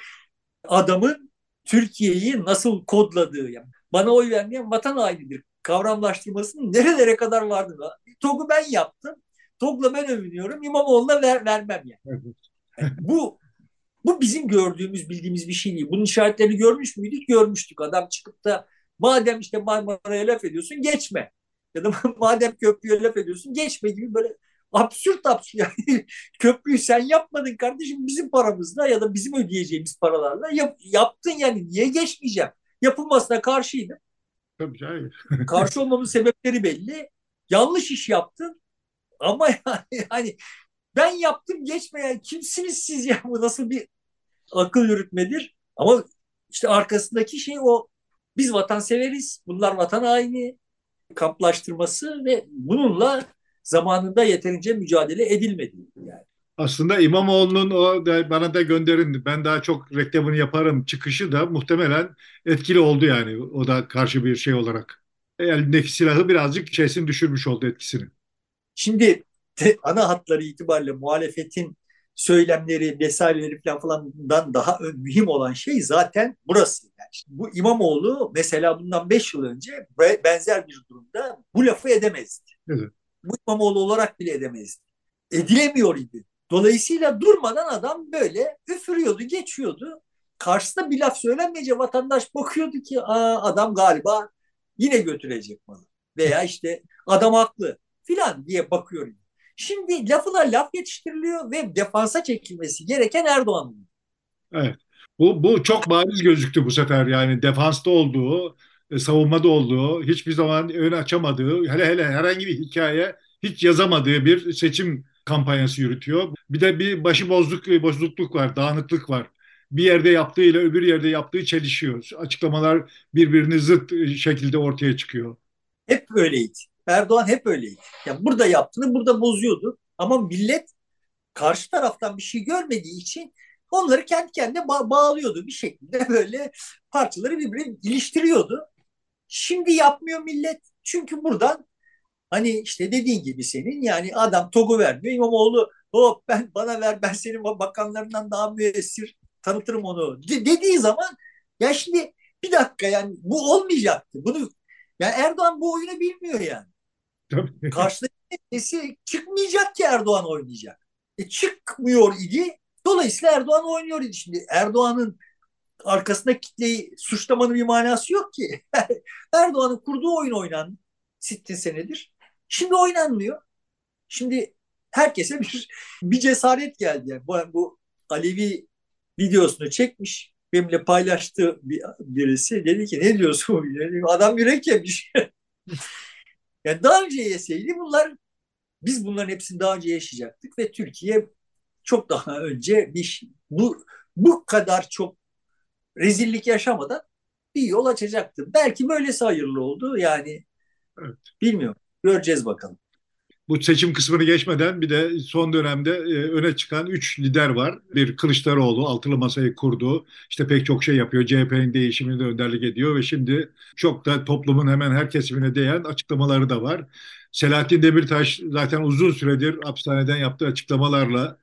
adamın Türkiye'yi nasıl kodladığı yani bana oy vermeyen vatan hainidir kavramlaştırmasının nerelere kadar vardı. TOG'u ben yaptım. TOG'la ben övünüyorum. İmamoğlu'na ver, vermem yani. yani. bu bu bizim gördüğümüz, bildiğimiz bir şey değil. Bunun işaretlerini görmüş müydük? Görmüştük. Adam çıkıp da madem işte Marmara'ya laf ediyorsun geçme. Ya da madem köprüye laf ediyorsun geçme gibi böyle absürt absürt yani köprüyü sen yapmadın kardeşim bizim paramızla ya da bizim ödeyeceğimiz paralarla yap, yaptın yani niye geçmeyeceğim? Yapılmasına karşıydım. Tabii canım. Karşı olmamın sebepleri belli. Yanlış iş yaptın ama yani, yani ben yaptım geçmeyen kimsiniz siz ya bu nasıl bir akıl yürütmedir? Ama işte arkasındaki şey o biz vatan severiz, bunlar vatan haini kamplaştırması ve bununla zamanında yeterince mücadele edilmedi yani. Aslında İmamoğlu'nun o bana da gönderin ben daha çok reklamını yaparım çıkışı da muhtemelen etkili oldu yani o da karşı bir şey olarak. Elindeki silahı birazcık şeysin düşürmüş oldu etkisini. Şimdi ana hatları itibariyle muhalefetin söylemleri vesaireleri falan falandan daha mühim olan şey zaten burası. Yani işte bu İmamoğlu mesela bundan 5 yıl önce benzer bir durumda bu lafı edemezdi. Evet. Bu İmamoğlu olarak bile edemezdi. Edilemiyor idi. Dolayısıyla durmadan adam böyle üfürüyordu, geçiyordu. Karşısında bir laf söylenmeyince vatandaş bakıyordu ki Aa, adam galiba yine götürecek malı. Veya işte adam haklı filan diye bakıyor. Şimdi lafına laf yetiştiriliyor ve defansa çekilmesi gereken Erdoğan'ın. Evet. Bu, bu çok bariz gözüktü bu sefer yani defansta olduğu, e, savunmada olduğu, hiçbir zaman ön açamadığı, hele hele herhangi bir hikaye hiç yazamadığı bir seçim kampanyası yürütüyor. Bir de bir başıbozduk, bozukluk var, dağınıklık var. Bir yerde yaptığı ile öbür yerde yaptığı çelişiyor. Açıklamalar birbirini zıt şekilde ortaya çıkıyor. Hep öyleydi. Erdoğan hep öyleydi. Yani burada yaptığını burada bozuyordu. Ama millet karşı taraftan bir şey görmediği için onları kendi kendine ba- bağlıyordu bir şekilde böyle parçaları birbirine iliştiriyordu. Şimdi yapmıyor millet. Çünkü buradan hani işte dediğin gibi senin yani adam TOG'u vermiyor. İmamoğlu hop ben bana ver ben senin bakanlarından daha müessir tanıtırım onu de, dediği zaman ya şimdi bir dakika yani bu olmayacaktı. Bunu yani Erdoğan bu oyunu bilmiyor yani. Karşıdaki çıkmayacak ki Erdoğan oynayacak. E, çıkmıyor idi. Dolayısıyla Erdoğan oynuyor idi. Şimdi Erdoğan'ın arkasında kitleyi suçlamanın bir manası yok ki. Erdoğan'ın kurduğu oyun oynan sittin senedir. Şimdi oynanmıyor. Şimdi herkese bir, bir cesaret geldi. Yani bu, bu Alevi videosunu çekmiş. Benimle paylaştı bir, birisi. Dedi ki ne diyorsun? Dedim, Adam yürek yemiş. Yani daha önce yeseydi bunlar biz bunların hepsini daha önce yaşayacaktık ve Türkiye çok daha önce bir bu bu kadar çok rezillik yaşamadan bir yol açacaktı. Belki böylesi hayırlı oldu. Yani evet. bilmiyorum. Göreceğiz bakalım. Bu seçim kısmını geçmeden bir de son dönemde e, öne çıkan üç lider var. Bir Kılıçdaroğlu altılı masayı kurdu. İşte pek çok şey yapıyor. CHP'nin değişimini de önderlik ediyor ve şimdi çok da toplumun hemen her kesimine değen açıklamaları da var. Selahattin Demirtaş zaten uzun süredir hapishaneden yaptığı açıklamalarla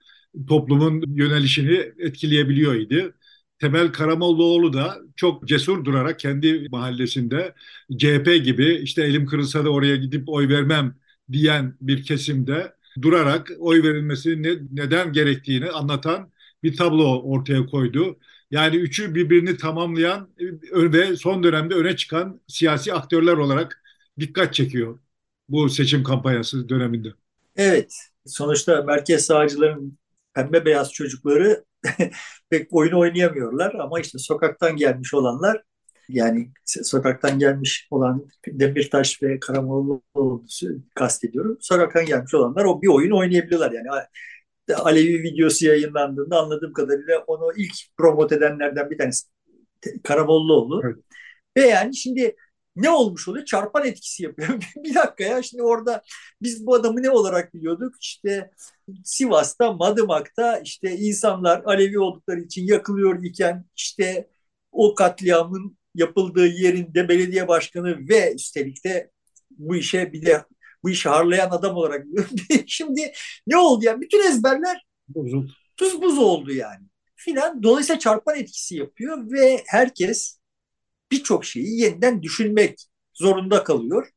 toplumun yönelişini etkileyebiliyor idi. Temel Karamollaoğlu da çok cesur durarak kendi mahallesinde CHP gibi işte elim kırılsa da oraya gidip oy vermem diyen bir kesimde durarak oy verilmesi ne, neden gerektiğini anlatan bir tablo ortaya koydu. Yani üçü birbirini tamamlayan ve son dönemde öne çıkan siyasi aktörler olarak dikkat çekiyor bu seçim kampanyası döneminde. Evet, sonuçta merkez sağcıların pembe beyaz çocukları pek oyun oynayamıyorlar ama işte sokaktan gelmiş olanlar yani sokaktan gelmiş olan Demirtaş ve Karamoğlu kastediyorum. Sokaktan gelmiş olanlar o bir oyun oynayabiliyorlar. Yani Alevi videosu yayınlandığında anladığım kadarıyla onu ilk promote edenlerden bir tanesi Karamollaoğlu. Evet. Ve yani şimdi ne olmuş oluyor? Çarpan etkisi yapıyor. bir dakika ya şimdi orada biz bu adamı ne olarak biliyorduk? İşte Sivas'ta, Madımak'ta işte insanlar Alevi oldukları için yakılıyor iken işte o katliamın yapıldığı yerinde belediye başkanı ve üstelik de bu işe bir de bu işi harlayan adam olarak şimdi ne oldu yani bütün ezberler Bozuldu. tuz buz oldu yani filan. Dolayısıyla çarpan etkisi yapıyor ve herkes birçok şeyi yeniden düşünmek zorunda kalıyor.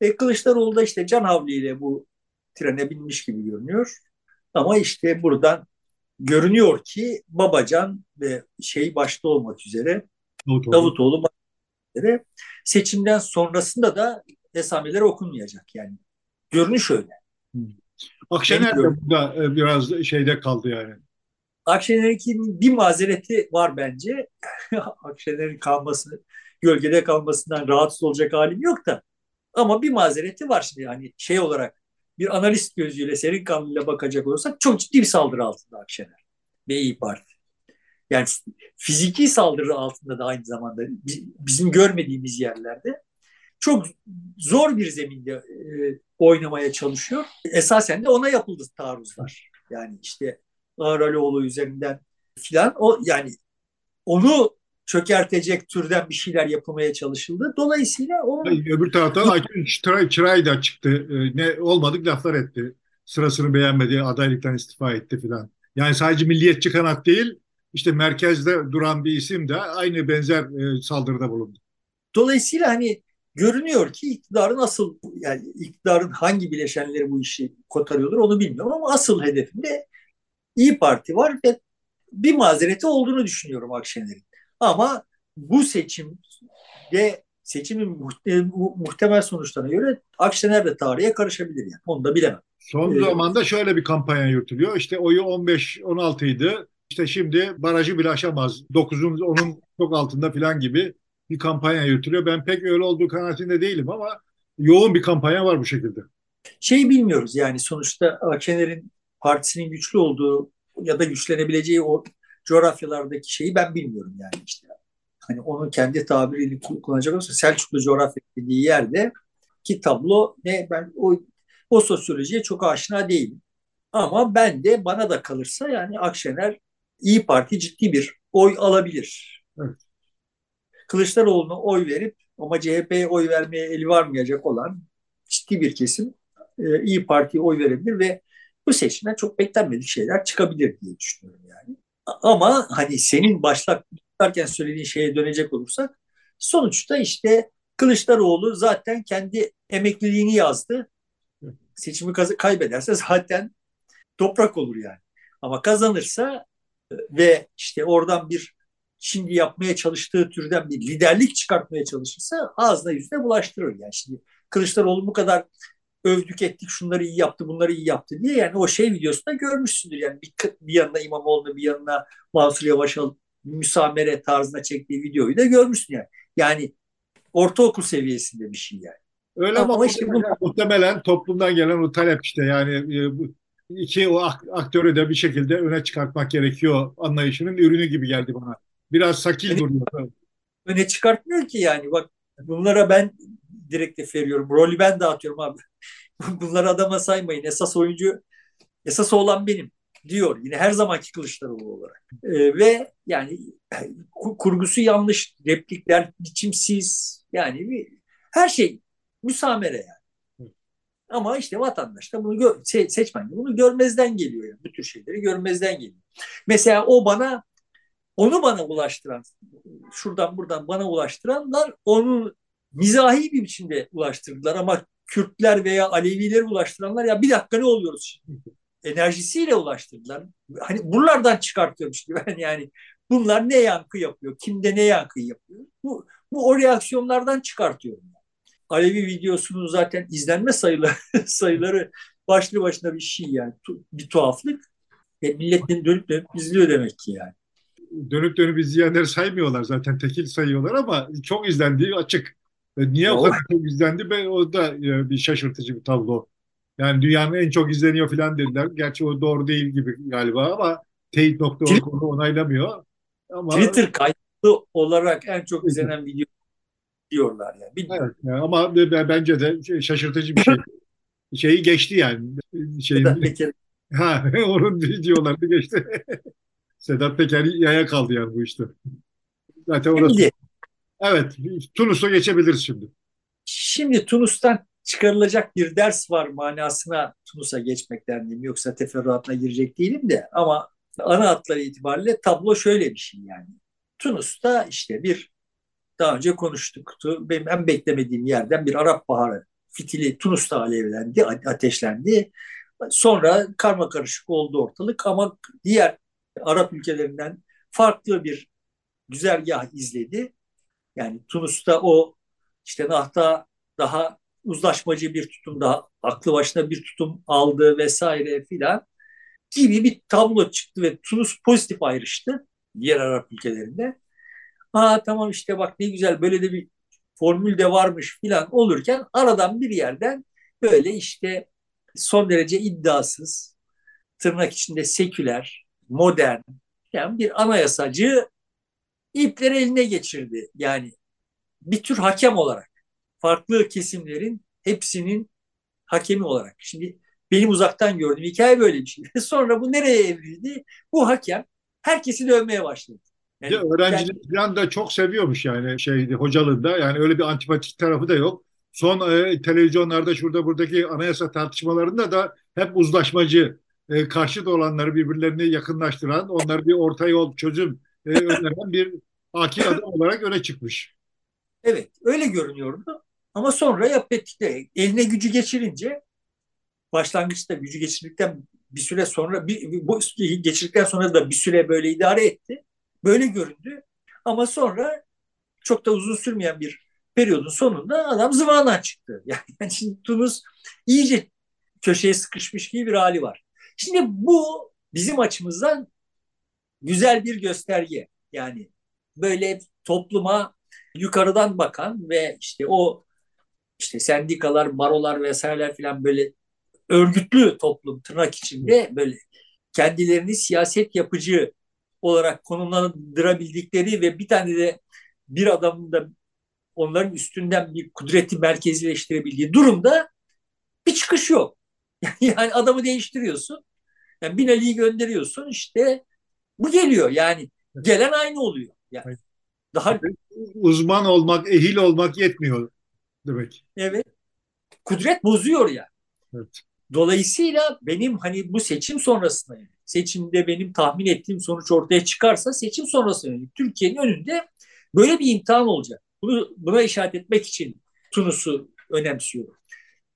E, Kılıçdaroğlu da işte can havliyle bu trene binmiş gibi görünüyor. Ama işte buradan görünüyor ki Babacan ve şey başta olmak üzere Davutoğlu, Davutoğlu seçimden sonrasında da esameler okunmayacak yani. Görünüş öyle. Hmm. Akşener de burada e, biraz şeyde kaldı yani. Akşener'in bir mazereti var bence. Akşener'in kalması, gölgede kalmasından rahatsız olacak halim yok da. Ama bir mazereti var şimdi yani şey olarak bir analist gözüyle serin kanlıyla bakacak olursak çok ciddi bir saldırı altında Akşener ve İyi Parti. Yani fiziki saldırı altında da aynı zamanda bizim görmediğimiz yerlerde çok zor bir zeminde e, oynamaya çalışıyor. Esasen de ona yapıldı taarruzlar. Yani işte Ağraloğlu üzerinden filan o yani onu çökertecek türden bir şeyler yapılmaya çalışıldı. Dolayısıyla o öbür taraftan Aytun Çıray, Çıray da çıktı. Ee, ne olmadık laflar etti. Sırasını beğenmedi, adaylıktan istifa etti filan. Yani sadece milliyetçi kanat değil, işte merkezde duran bir isim de aynı benzer e, saldırıda bulundu. Dolayısıyla hani görünüyor ki iktidarın asıl yani iktidarın hangi bileşenleri bu işi kotarıyordur onu bilmiyorum ama asıl hedefinde İyi Parti var ve bir mazereti olduğunu düşünüyorum Akşener'in. Ama bu seçimde seçimin muhtemel sonuçlarına göre Akşener de tarihe karışabilir yani. Onu da bilemem. Son ee, zamanda şöyle bir kampanya yürütülüyor. İşte oyu 15-16 idi. İşte şimdi barajı bile aşamaz. 9'un onun çok altında falan gibi bir kampanya yürütülüyor. Ben pek öyle olduğu kanaatinde değilim ama yoğun bir kampanya var bu şekilde. Şeyi bilmiyoruz yani sonuçta Akşener'in partisinin güçlü olduğu ya da güçlenebileceği o coğrafyalardaki şeyi ben bilmiyorum yani işte. Hani onun kendi tabiriyle kullanacak olursa Selçuklu coğrafya dediği yerde ki tablo ne ben o o sosyolojiye çok aşina değilim. Ama ben de bana da kalırsa yani Akşener İyi Parti ciddi bir oy alabilir. Evet. Kılıçdaroğlu'na oy verip ama CHP'ye oy vermeye eli varmayacak olan ciddi bir kesim e, İyi Parti'ye oy verebilir ve bu seçimden çok beklenmedik şeyler çıkabilir diye düşünüyorum yani. Ama hani senin başlarken söylediğin şeye dönecek olursak sonuçta işte Kılıçdaroğlu zaten kendi emekliliğini yazdı. Seçimi kaybederse zaten toprak olur yani. Ama kazanırsa ve işte oradan bir şimdi yapmaya çalıştığı türden bir liderlik çıkartmaya çalışırsa ağzına yüzüne bulaştırır. Yani şimdi Kılıçdaroğlu bu kadar övdük ettik şunları iyi yaptı bunları iyi yaptı diye yani o şey videosunda görmüşsündür. Yani bir, bir yanına İmamoğlu bir yanına Mansur Yavaş'ın müsamere tarzına çektiği videoyu da görmüşsün yani. Yani ortaokul seviyesinde bir şey yani. Öyle ama, ama işte bu... muhtemelen toplumdan gelen o talep işte yani e, iki o aktörü de bir şekilde öne çıkartmak gerekiyor anlayışının ürünü gibi geldi bana. Biraz sakil yani, duruyor. Öne çıkartmıyor ki yani bak bunlara ben direktif veriyorum. Rolü ben dağıtıyorum abi. Bunları adama saymayın. Esas oyuncu esas olan benim diyor. Yine her zamanki Kılıçdaroğlu olarak. Ee, ve yani kurgusu yanlış, replikler biçimsiz. Yani bir, her şey müsamere yani. Ama işte vatandaş da bunu gör, seçmen de bunu görmezden geliyor yani. Bu tür şeyleri görmezden geliyor. Mesela o bana onu bana ulaştıran şuradan buradan bana ulaştıranlar onu mizahi bir biçimde ulaştırdılar ama Kürtler veya Alevileri ulaştıranlar ya bir dakika ne oluyoruz şimdi? Enerjisiyle ulaştırdılar. Hani buralardan çıkartıyorum işte ben yani bunlar ne yankı yapıyor? Kimde ne yankı yapıyor? Bu, bu o reaksiyonlardan çıkartıyorum. Alevi videosunun zaten izlenme sayıları, sayıları başlı başına bir şey yani bir tuhaflık. Ve milletin dönüp dönüp izliyor demek ki yani. Dönüp dönüp izleyenleri saymıyorlar zaten tekil sayıyorlar ama çok izlendiği açık. Ve niye o kadar çok izlendi be o da e, bir şaşırtıcı bir tablo. Yani dünyanın en çok izleniyor falan dediler. Gerçi o doğru değil gibi galiba ama teyit.org onu onaylamıyor. Ama... Twitter kayıtlı olarak en çok izlenen video diyorlar yani. Bilmiyorum. Evet, ama bence de şaşırtıcı bir şey. Şeyi geçti yani. Şeyin, Sedat Peker. Ha, onun videolarını geçti. Sedat Peker yaya kaldı yani bu işte. Zaten orası. Şimdi, Evet, Tunus'a geçebiliriz şimdi. Şimdi Tunus'tan çıkarılacak bir ders var manasına Tunus'a geçmekten diyeyim. Yoksa teferruatına girecek değilim de ama ana hatları itibariyle tablo şöyle bir şey yani. Tunus'ta işte bir daha önce konuştuk. Benim en beklemediğim yerden bir Arap Baharı fitili Tunus'ta alevlendi, ateşlendi. Sonra karma karışık oldu ortalık ama diğer Arap ülkelerinden farklı bir güzergah izledi yani Tunus'ta o işte Nahta daha uzlaşmacı bir tutum daha aklı başına bir tutum aldı vesaire filan gibi bir tablo çıktı ve Tunus pozitif ayrıştı diğer Arap ülkelerinde. Ha tamam işte bak ne güzel böyle de bir formül de varmış filan olurken aradan bir yerden böyle işte son derece iddiasız tırnak içinde seküler, modern yani bir anayasacı ipleri eline geçirdi. Yani bir tür hakem olarak. Farklı kesimlerin hepsinin hakemi olarak. Şimdi benim uzaktan gördüğüm hikaye böyle bir şey. Sonra bu nereye evrildi? Bu hakem herkesi dövmeye başladı. Yani, öğrenciler yani, falan da çok seviyormuş yani şeydi hocalığında. Yani öyle bir antipatik tarafı da yok. Son e, televizyonlarda şurada buradaki anayasa tartışmalarında da hep uzlaşmacı, e, karşıt olanları birbirlerini yakınlaştıran, onları bir orta yol çözüm e, öneren bir akil adam olarak öne çıkmış. Evet öyle görünüyordu. Ama sonra yap ettikleri eline gücü geçirince başlangıçta gücü geçirdikten bir süre sonra bir, bu geçirdikten sonra da bir süre böyle idare etti. Böyle göründü. Ama sonra çok da uzun sürmeyen bir periyodun sonunda adam zıvanadan çıktı. Yani şimdi Tunus iyice köşeye sıkışmış gibi bir hali var. Şimdi bu bizim açımızdan güzel bir gösterge. Yani böyle topluma yukarıdan bakan ve işte o işte sendikalar, barolar vesaireler falan böyle örgütlü toplum tırnak içinde böyle kendilerini siyaset yapıcı olarak konumlandırabildikleri ve bir tane de bir adamın da onların üstünden bir kudreti merkezileştirebildiği durumda bir çıkış yok. Yani adamı değiştiriyorsun. Yani Binali'yi gönderiyorsun işte bu geliyor yani gelen aynı oluyor. Yani daha uzman olmak, ehil olmak yetmiyor demek. Evet. Kudret bozuyor ya. Evet. Dolayısıyla benim hani bu seçim sonrasında seçimde benim tahmin ettiğim sonuç ortaya çıkarsa seçim sonrasında Türkiye'nin önünde böyle bir imtihan olacak. Bunu, buna işaret etmek için Tunus'u önemsiyorum.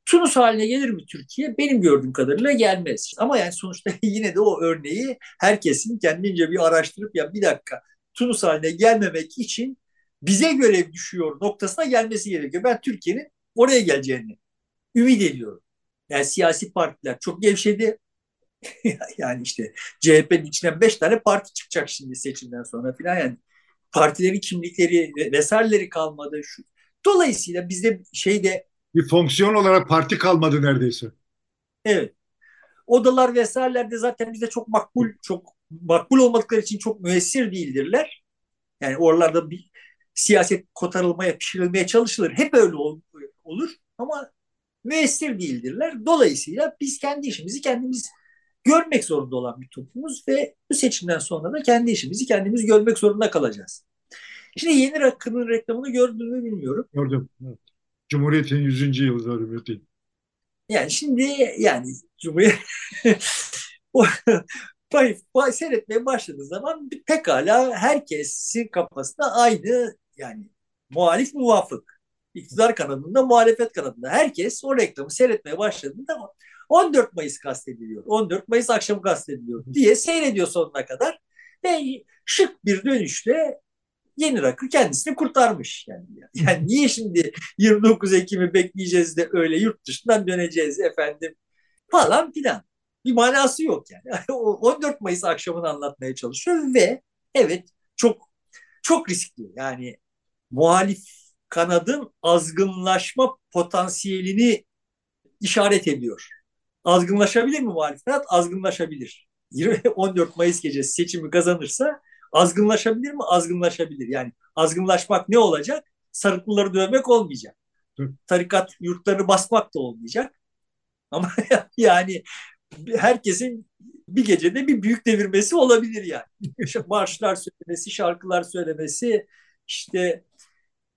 Tunus haline gelir mi Türkiye? Benim gördüğüm kadarıyla gelmez. Ama yani sonuçta yine de o örneği herkesin kendince bir araştırıp ya bir dakika Tunus haline gelmemek için bize görev düşüyor noktasına gelmesi gerekiyor. Ben Türkiye'nin oraya geleceğini ümit ediyorum. Yani siyasi partiler çok gevşedi. yani işte CHP'nin içinden beş tane parti çıkacak şimdi seçimden sonra filan yani partilerin kimlikleri vesaireleri kalmadı. Şu. Dolayısıyla bizde şeyde bir fonksiyon olarak parti kalmadı neredeyse. Evet. Odalar vesaireler de zaten bizde çok makbul, çok makbul olmadıkları için çok müessir değildirler. Yani oralarda bir siyaset kotarılmaya, pişirilmeye çalışılır. Hep öyle olur ama müessir değildirler. Dolayısıyla biz kendi işimizi kendimiz görmek zorunda olan bir toplumuz ve bu seçimden sonra da kendi işimizi kendimiz görmek zorunda kalacağız. Şimdi yeni rakının reklamını gördüğümü bilmiyorum. Gördüm. Evet. Cumhuriyet'in 100. yılı hürmeti. Yani şimdi yani Cumhuriyet seyretmeye başladığı zaman pekala herkesin kafasında aynı yani muhalif muvafık. İktidar kanadında, muhalefet kanadında. Herkes o reklamı seyretmeye başladığında 14 Mayıs kastediliyor. 14 Mayıs akşamı kastediliyor diye seyrediyor sonuna kadar. Ve şık bir dönüşle Yeni Rakı kendisini kurtarmış. Yani, yani niye şimdi 29 Ekim'i bekleyeceğiz de öyle yurt dışından döneceğiz efendim falan filan. Bir manası yok yani. 14 Mayıs akşamını anlatmaya çalışıyor ve evet çok çok riskli. Yani muhalif kanadın azgınlaşma potansiyelini işaret ediyor. Azgınlaşabilir mi muhalif kanat? Azgınlaşabilir. 14 Mayıs gecesi seçimi kazanırsa Azgınlaşabilir mi? Azgınlaşabilir. Yani azgınlaşmak ne olacak? Sarıklıları dövmek olmayacak. Tarikat yurtlarını basmak da olmayacak. Ama yani herkesin bir gecede bir büyük devirmesi olabilir yani. Marşlar söylemesi, şarkılar söylemesi, işte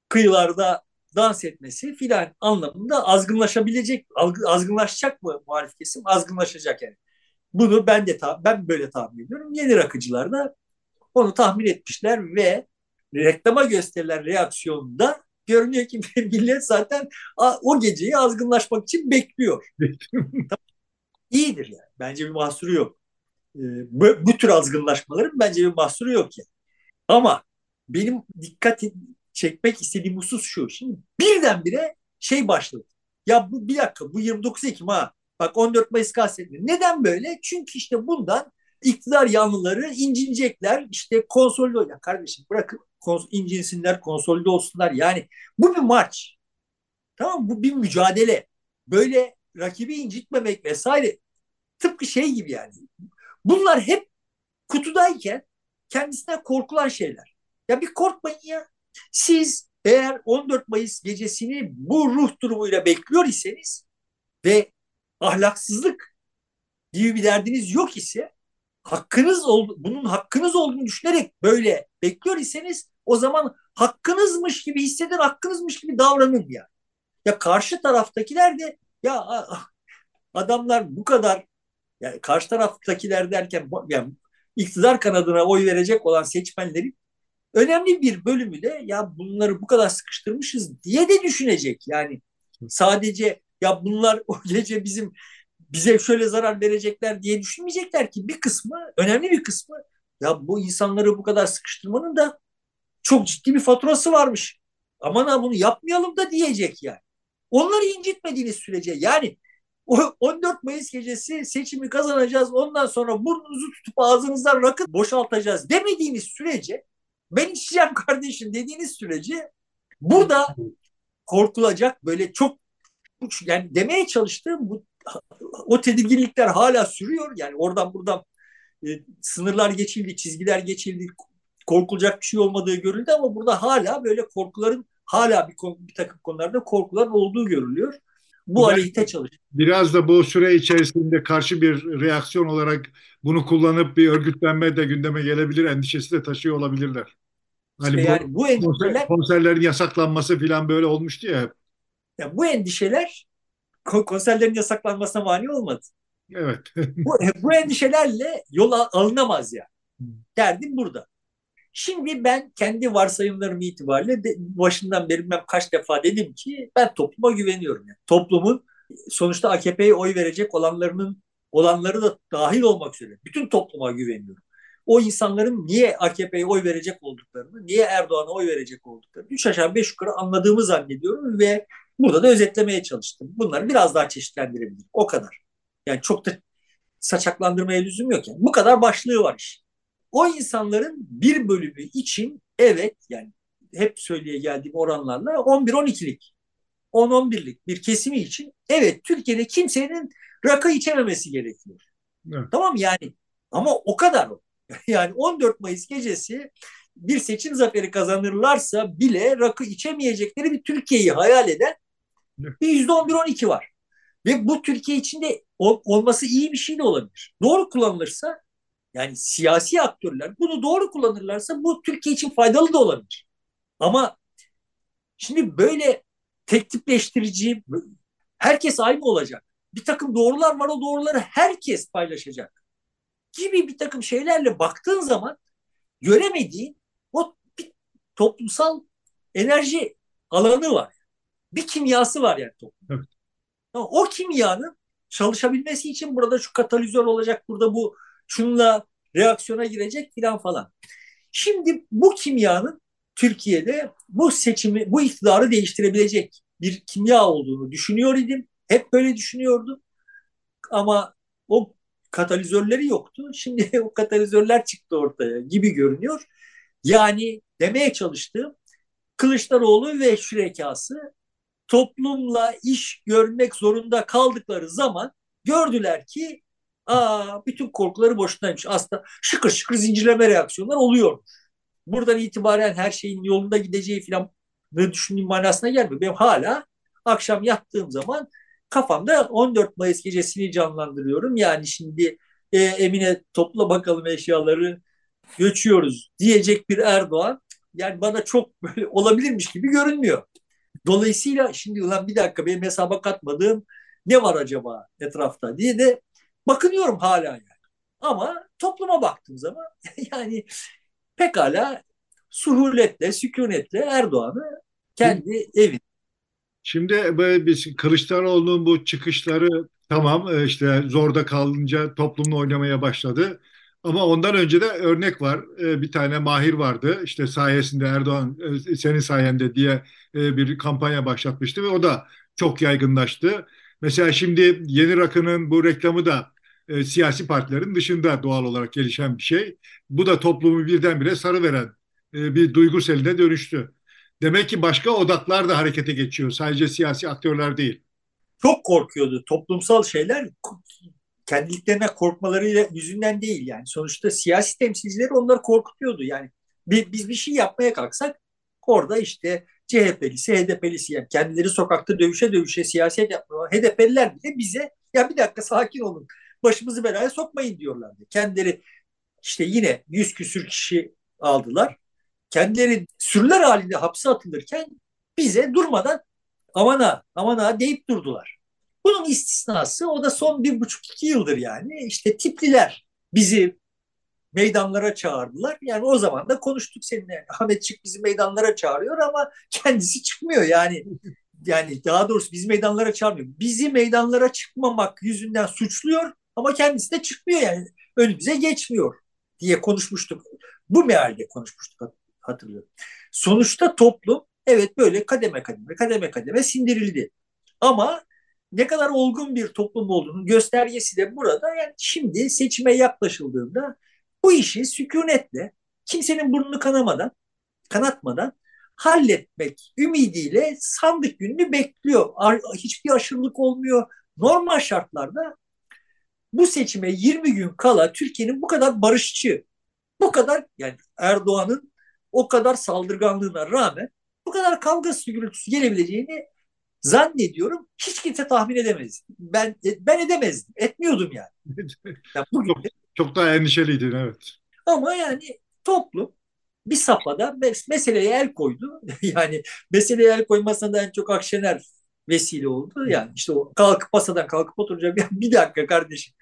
kıyılarda dans etmesi filan anlamında azgınlaşabilecek, azgınlaşacak mı muhalif kesim? Azgınlaşacak yani. Bunu ben de ben böyle tahmin ediyorum. Yeni rakıcılar da onu tahmin etmişler ve reklama gösterilen reaksiyonda görünüyor ki millet zaten o geceyi azgınlaşmak için bekliyor. İyidir yani. Bence bir mahsuru yok. Ee, bu, bu tür azgınlaşmaların bence bir mahsuru yok yani. Ama benim dikkat çekmek istediğim husus şu. Şimdi birdenbire şey başladı. Ya bu bir dakika bu 29 Ekim ha. Bak 14 Mayıs kastetmiyor. Neden böyle? Çünkü işte bundan iktidar yanlıları incinecekler. İşte konsolide olacak. Kardeşim bırakın kons incinsinler, konsolide olsunlar. Yani bu bir maç. Tamam Bu bir mücadele. Böyle rakibi incitmemek vesaire tıpkı şey gibi yani. Bunlar hep kutudayken kendisinden korkulan şeyler. Ya bir korkmayın ya. Siz eğer 14 Mayıs gecesini bu ruh durumuyla bekliyor iseniz ve ahlaksızlık gibi bir derdiniz yok ise hakkınız ol, bunun hakkınız olduğunu düşünerek böyle bekliyor iseniz o zaman hakkınızmış gibi hissedin, hakkınızmış gibi davranın ya. Ya karşı taraftakiler de ya adamlar bu kadar yani karşı taraftakiler derken yani iktidar kanadına oy verecek olan seçmenlerin önemli bir bölümü de ya bunları bu kadar sıkıştırmışız diye de düşünecek. Yani sadece ya bunlar o gece bizim bize şöyle zarar verecekler diye düşünmeyecekler ki bir kısmı, önemli bir kısmı ya bu insanları bu kadar sıkıştırmanın da çok ciddi bir faturası varmış. Aman ha bunu yapmayalım da diyecek yani. Onları incitmediğiniz sürece yani o 14 Mayıs gecesi seçimi kazanacağız ondan sonra burnunuzu tutup ağzınızdan rakı boşaltacağız demediğiniz sürece ben içeceğim kardeşim dediğiniz sürece burada korkulacak böyle çok yani demeye çalıştığım bu o tedirginlikler hala sürüyor. Yani oradan buradan e, sınırlar geçildi, çizgiler geçildi, korkulacak bir şey olmadığı görüldü ama burada hala böyle korkuların hala bir, bir takım konularda korkuların olduğu görülüyor. Bu aleyhte çalışıyor. Biraz da bu süre içerisinde karşı bir reaksiyon olarak bunu kullanıp bir örgütlenme de gündeme gelebilir, endişesi de taşıyor olabilirler. Hani işte bu yani bu endişeler konserlerin yasaklanması falan böyle olmuştu ya. yani bu endişeler konserlerin yasaklanmasına mani olmadı. Evet. bu, bu endişelerle yola alınamaz ya. Yani. Derdim burada. Şimdi ben kendi varsayımlarım itibariyle de, başından beri ben kaç defa dedim ki ben topluma güveniyorum. Yani. Toplumun sonuçta AKP'ye oy verecek olanlarının olanları da dahil olmak üzere bütün topluma güveniyorum. O insanların niye AKP'ye oy verecek olduklarını, niye Erdoğan'a oy verecek olduklarını üç aşağı beş yukarı anladığımı zannediyorum ve burada da özetlemeye çalıştım. Bunları biraz daha çeşitlendirebilirim. O kadar. Yani çok da saçaklandırmaya lüzum yok. Yani bu kadar başlığı var iş. O insanların bir bölümü için evet yani hep söyleye geldiğim oranlarla 11-12'lik 10-11'lik bir kesimi için evet Türkiye'de kimsenin rakı içememesi gerekiyor. Evet. Tamam yani ama o kadar o. Yani 14 Mayıs gecesi bir seçim zaferi kazanırlarsa bile rakı içemeyecekleri bir Türkiye'yi hayal eden bir yüzde on bir on iki var. Ve bu Türkiye içinde ol, olması iyi bir şey de olabilir. Doğru kullanılırsa yani siyasi aktörler bunu doğru kullanırlarsa bu Türkiye için faydalı da olabilir. Ama şimdi böyle tek tipleştirici herkes aynı olacak. Bir takım doğrular var o doğruları herkes paylaşacak. Gibi bir takım şeylerle baktığın zaman göremediğin o bir toplumsal enerji alanı var. Bir kimyası var yani toplum. Evet. O kimyanın çalışabilmesi için burada şu katalizör olacak, burada bu şunla reaksiyona girecek filan falan. Şimdi bu kimyanın Türkiye'de bu seçimi, bu iktidarı değiştirebilecek bir kimya olduğunu düşünüyor idim. Hep böyle düşünüyordum. Ama o katalizörleri yoktu. Şimdi o katalizörler çıktı ortaya gibi görünüyor. Yani demeye çalıştığım Kılıçdaroğlu ve şürekası toplumla iş görmek zorunda kaldıkları zaman gördüler ki aa bütün korkuları boşunaymış. Aslında şıkır şıkır zincirleme reaksiyonlar oluyor. Buradan itibaren her şeyin yolunda gideceği falan ne düşündüğüm manasına gelmiyor. Benim hala akşam yattığım zaman kafamda 14 Mayıs gecesini canlandırıyorum. Yani şimdi e, Emine topla bakalım eşyaları göçüyoruz diyecek bir Erdoğan yani bana çok böyle olabilirmiş gibi görünmüyor. Dolayısıyla şimdi ulan bir dakika benim hesaba katmadığım ne var acaba etrafta diye de bakınıyorum hala yani. Ama topluma baktığım zaman yani pekala suhuletle, sükunetle Erdoğan'ı kendi evi. Şimdi böyle biz Kılıçdaroğlu'nun bu çıkışları tamam e, işte zorda kalınca toplumla oynamaya başladı. Ama ondan önce de örnek var. E, bir tane Mahir vardı. İşte sayesinde Erdoğan e, senin sayende diye bir kampanya başlatmıştı ve o da çok yaygınlaştı. Mesela şimdi Yeni Rakı'nın bu reklamı da e, siyasi partilerin dışında doğal olarak gelişen bir şey. Bu da toplumu birdenbire sarıveren e, bir duygu seline dönüştü. Demek ki başka odaklar da harekete geçiyor. Sadece siyasi aktörler değil. Çok korkuyordu. Toplumsal şeyler kendiliklerine korkmaları yüzünden değil yani. Sonuçta siyasi temsilcileri onları korkutuyordu. Yani biz bir şey yapmaya kalksak orada işte CHP'lisi, HDP'lisi yani kendileri sokakta dövüşe dövüşe siyaset yapmıyor. HDP'liler bile bize ya bir dakika sakin olun başımızı belaya sokmayın diyorlardı. Kendileri işte yine yüz küsür kişi aldılar. Kendileri sürüler halinde hapse atılırken bize durmadan aman ha aman ha deyip durdular. Bunun istisnası o da son bir buçuk iki yıldır yani işte tipliler bizi meydanlara çağırdılar. Yani o zaman da konuştuk seninle. Ahmet Çık bizi meydanlara çağırıyor ama kendisi çıkmıyor yani. Yani daha doğrusu bizi meydanlara çağırmıyor. Bizi meydanlara çıkmamak yüzünden suçluyor ama kendisi de çıkmıyor yani. Önümüze geçmiyor diye konuşmuştuk. Bu mealde konuşmuştuk hatırlıyorum. Sonuçta toplum evet böyle kademe kademe kademe kademe sindirildi. Ama ne kadar olgun bir toplum olduğunun göstergesi de burada. Yani şimdi seçime yaklaşıldığında bu işi sükunetle kimsenin burnunu kanamadan, kanatmadan halletmek ümidiyle sandık gününü bekliyor. Hiçbir aşırılık olmuyor. Normal şartlarda bu seçime 20 gün kala Türkiye'nin bu kadar barışçı, bu kadar yani Erdoğan'ın o kadar saldırganlığına rağmen bu kadar kavgası gürültüsü gelebileceğini zannediyorum hiç kimse tahmin edemez. Ben ben edemezdim. Etmiyordum yani. yani bugün çok, çok daha endişeliydin evet. Ama yani toplum bir safhada meseleye el koydu. yani meseleye el koymasına da en çok Akşener vesile oldu. Yani işte o kalkıp masadan kalkıp oturacak. bir dakika kardeşim.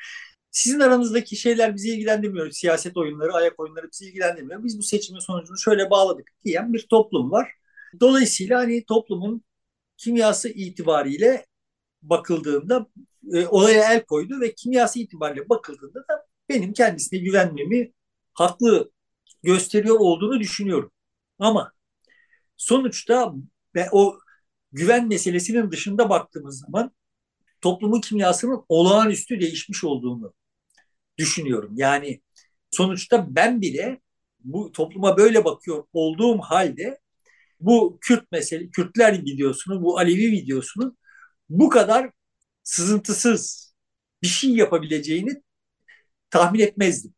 Sizin aranızdaki şeyler bizi ilgilendirmiyor. Siyaset oyunları, ayak oyunları bizi ilgilendirmiyor. Biz bu seçimin sonucunu şöyle bağladık diyen bir toplum var. Dolayısıyla hani toplumun kimyası itibariyle bakıldığında e, olaya el koydu ve kimyası itibariyle bakıldığında da benim kendisine güvenmemi haklı gösteriyor olduğunu düşünüyorum. Ama sonuçta ve o güven meselesinin dışında baktığımız zaman toplumun kimyasının olağanüstü değişmiş olduğunu düşünüyorum. Yani sonuçta ben bile bu topluma böyle bakıyor olduğum halde bu Kürt mesele, Kürtler videosunu, bu Alevi videosunu bu kadar sızıntısız bir şey yapabileceğini tahmin etmezdim.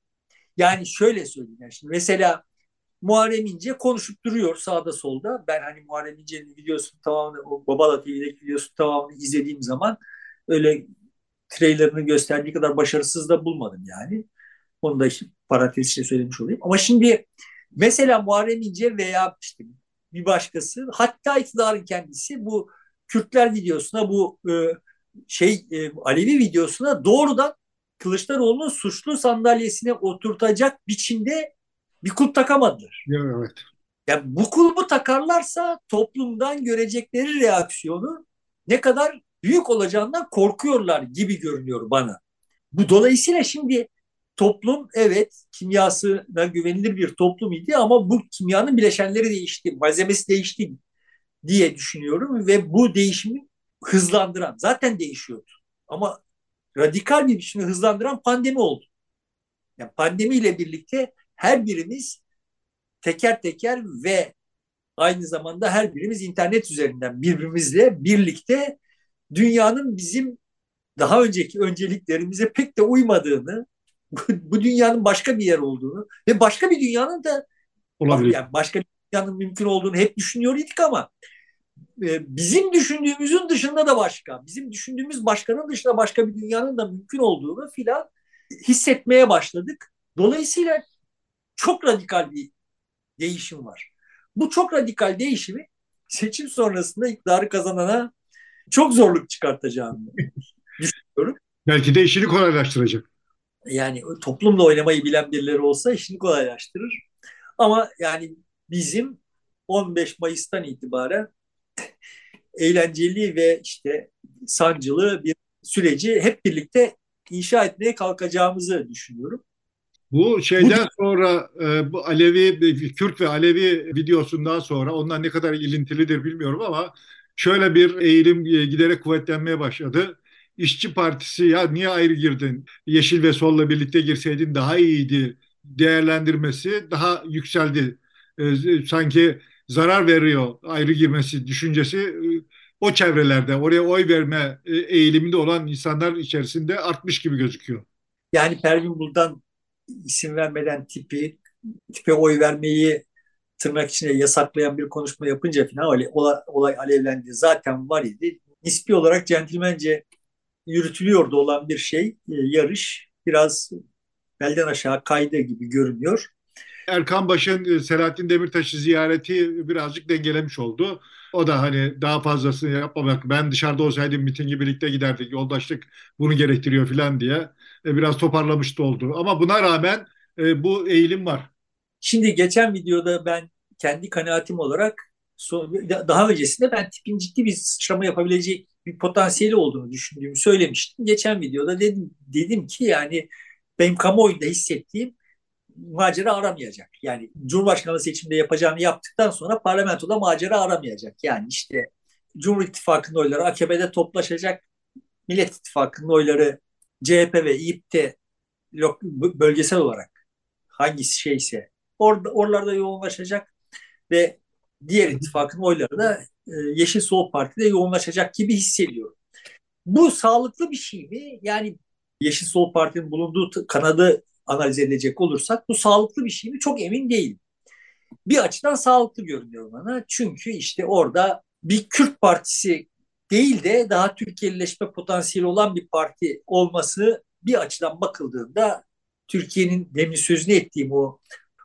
Yani şöyle söyleyeyim. Yani şimdi mesela Muharrem İnce konuşup duruyor sağda solda. Ben hani Muharrem İnce'nin videosunu tamamını, o Babala TV'deki videosunu tamamını izlediğim zaman öyle trailerını gösterdiği kadar başarısız da bulmadım yani. Onu da işte parantez içinde söylemiş olayım. Ama şimdi mesela Muharrem İnce veya işte bir başkası hatta iktidarın kendisi bu Kürtler videosuna bu e, şey e, Alevi videosuna doğrudan Kılıçdaroğlu'nun suçlu sandalyesine oturtacak biçimde bir kulp takamadılar. Evet. Yani bu kulbu takarlarsa toplumdan görecekleri reaksiyonu ne kadar büyük olacağından korkuyorlar gibi görünüyor bana. Bu dolayısıyla şimdi toplum evet kimyasına güvenilir bir toplum idi ama bu kimyanın bileşenleri değişti, malzemesi değişti diye düşünüyorum ve bu değişimi hızlandıran zaten değişiyordu. Ama radikal bir biçimde hızlandıran pandemi oldu. Yani pandemiyle birlikte her birimiz teker teker ve aynı zamanda her birimiz internet üzerinden birbirimizle birlikte dünyanın bizim daha önceki önceliklerimize pek de uymadığını, bu dünyanın başka bir yer olduğunu ve başka bir dünyanın da olabilir. Yani başka bir dünyanın mümkün olduğunu hep düşünüyor idik ama e, bizim düşündüğümüzün dışında da başka, bizim düşündüğümüz başkanın dışında başka bir dünyanın da mümkün olduğunu filan hissetmeye başladık. Dolayısıyla çok radikal bir değişim var. Bu çok radikal değişimi seçim sonrasında iktidarı kazanana çok zorluk çıkartacağını düşünüyorum. Belki de işini kolaylaştıracak. Yani toplumla oynamayı bilen birileri olsa işini kolaylaştırır. Ama yani bizim 15 Mayıs'tan itibaren eğlenceli ve işte sancılı bir süreci hep birlikte inşa etmeye kalkacağımızı düşünüyorum. Bu şeyden bu, sonra e, bu Alevi, Kürt ve Alevi videosundan sonra onlar ne kadar ilintilidir bilmiyorum ama şöyle bir eğilim e, giderek kuvvetlenmeye başladı. İşçi Partisi ya niye ayrı girdin? Yeşil ve Sol'la birlikte girseydin daha iyiydi değerlendirmesi daha yükseldi. E, sanki zarar veriyor ayrı girmesi düşüncesi e, o çevrelerde oraya oy verme eğiliminde olan insanlar içerisinde artmış gibi gözüküyor. Yani Pervin Buldan isim vermeden tipi tipe oy vermeyi tırnak içinde yasaklayan bir konuşma yapınca falan olay, olay alevlendi. Zaten var idi. Nispi olarak centilmence yürütülüyordu olan bir şey, e, yarış biraz belden aşağı kaydı gibi görünüyor. Erkan Baş'ın e, Selahattin Demirtaş'ı ziyareti birazcık dengelemiş oldu. O da hani daha fazlasını yapmamak, ben dışarıda olsaydım mitingi birlikte giderdik, yoldaşlık bunu gerektiriyor falan diye e, biraz toparlamış da oldu. Ama buna rağmen bu eğilim var. Şimdi geçen videoda ben kendi kanaatim olarak daha öncesinde ben tipin ciddi bir sıçrama yapabilecek bir potansiyeli olduğunu düşündüğümü söylemiştim. Geçen videoda dedim, dedim ki yani benim kamuoyunda hissettiğim macera aramayacak. Yani Cumhurbaşkanlığı seçiminde yapacağını yaptıktan sonra parlamentoda macera aramayacak. Yani işte Cumhur İttifakı'nın oyları AKP'de toplaşacak. Millet İttifakı'nın oyları CHP ve İYİP'te bölgesel olarak hangisi şeyse orada oralarda yoğunlaşacak ve diğer ittifakın oyları da e, Yeşil Sol Parti'de yoğunlaşacak gibi hissediyorum. Bu sağlıklı bir şey mi? Yani Yeşil Sol Parti'nin bulunduğu kanadı analiz edecek olursak bu sağlıklı bir şey mi? Çok emin değilim. Bir açıdan sağlıklı görünüyor bana. Çünkü işte orada bir Kürt partisi değil de daha Türkiye'lileşme potansiyeli olan bir parti olması bir açıdan bakıldığında Türkiye'nin demin sözünü ettiğim o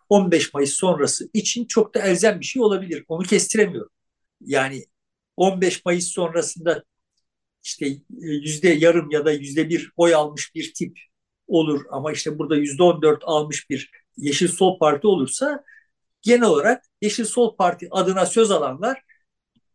15 Mayıs sonrası için çok da elzem bir şey olabilir. Onu kestiremiyorum. Yani 15 Mayıs sonrasında işte e, yüzde yarım ya da yüzde bir oy almış bir tip olur ama işte burada yüzde on dört almış bir Yeşil Sol Parti olursa genel olarak Yeşil Sol Parti adına söz alanlar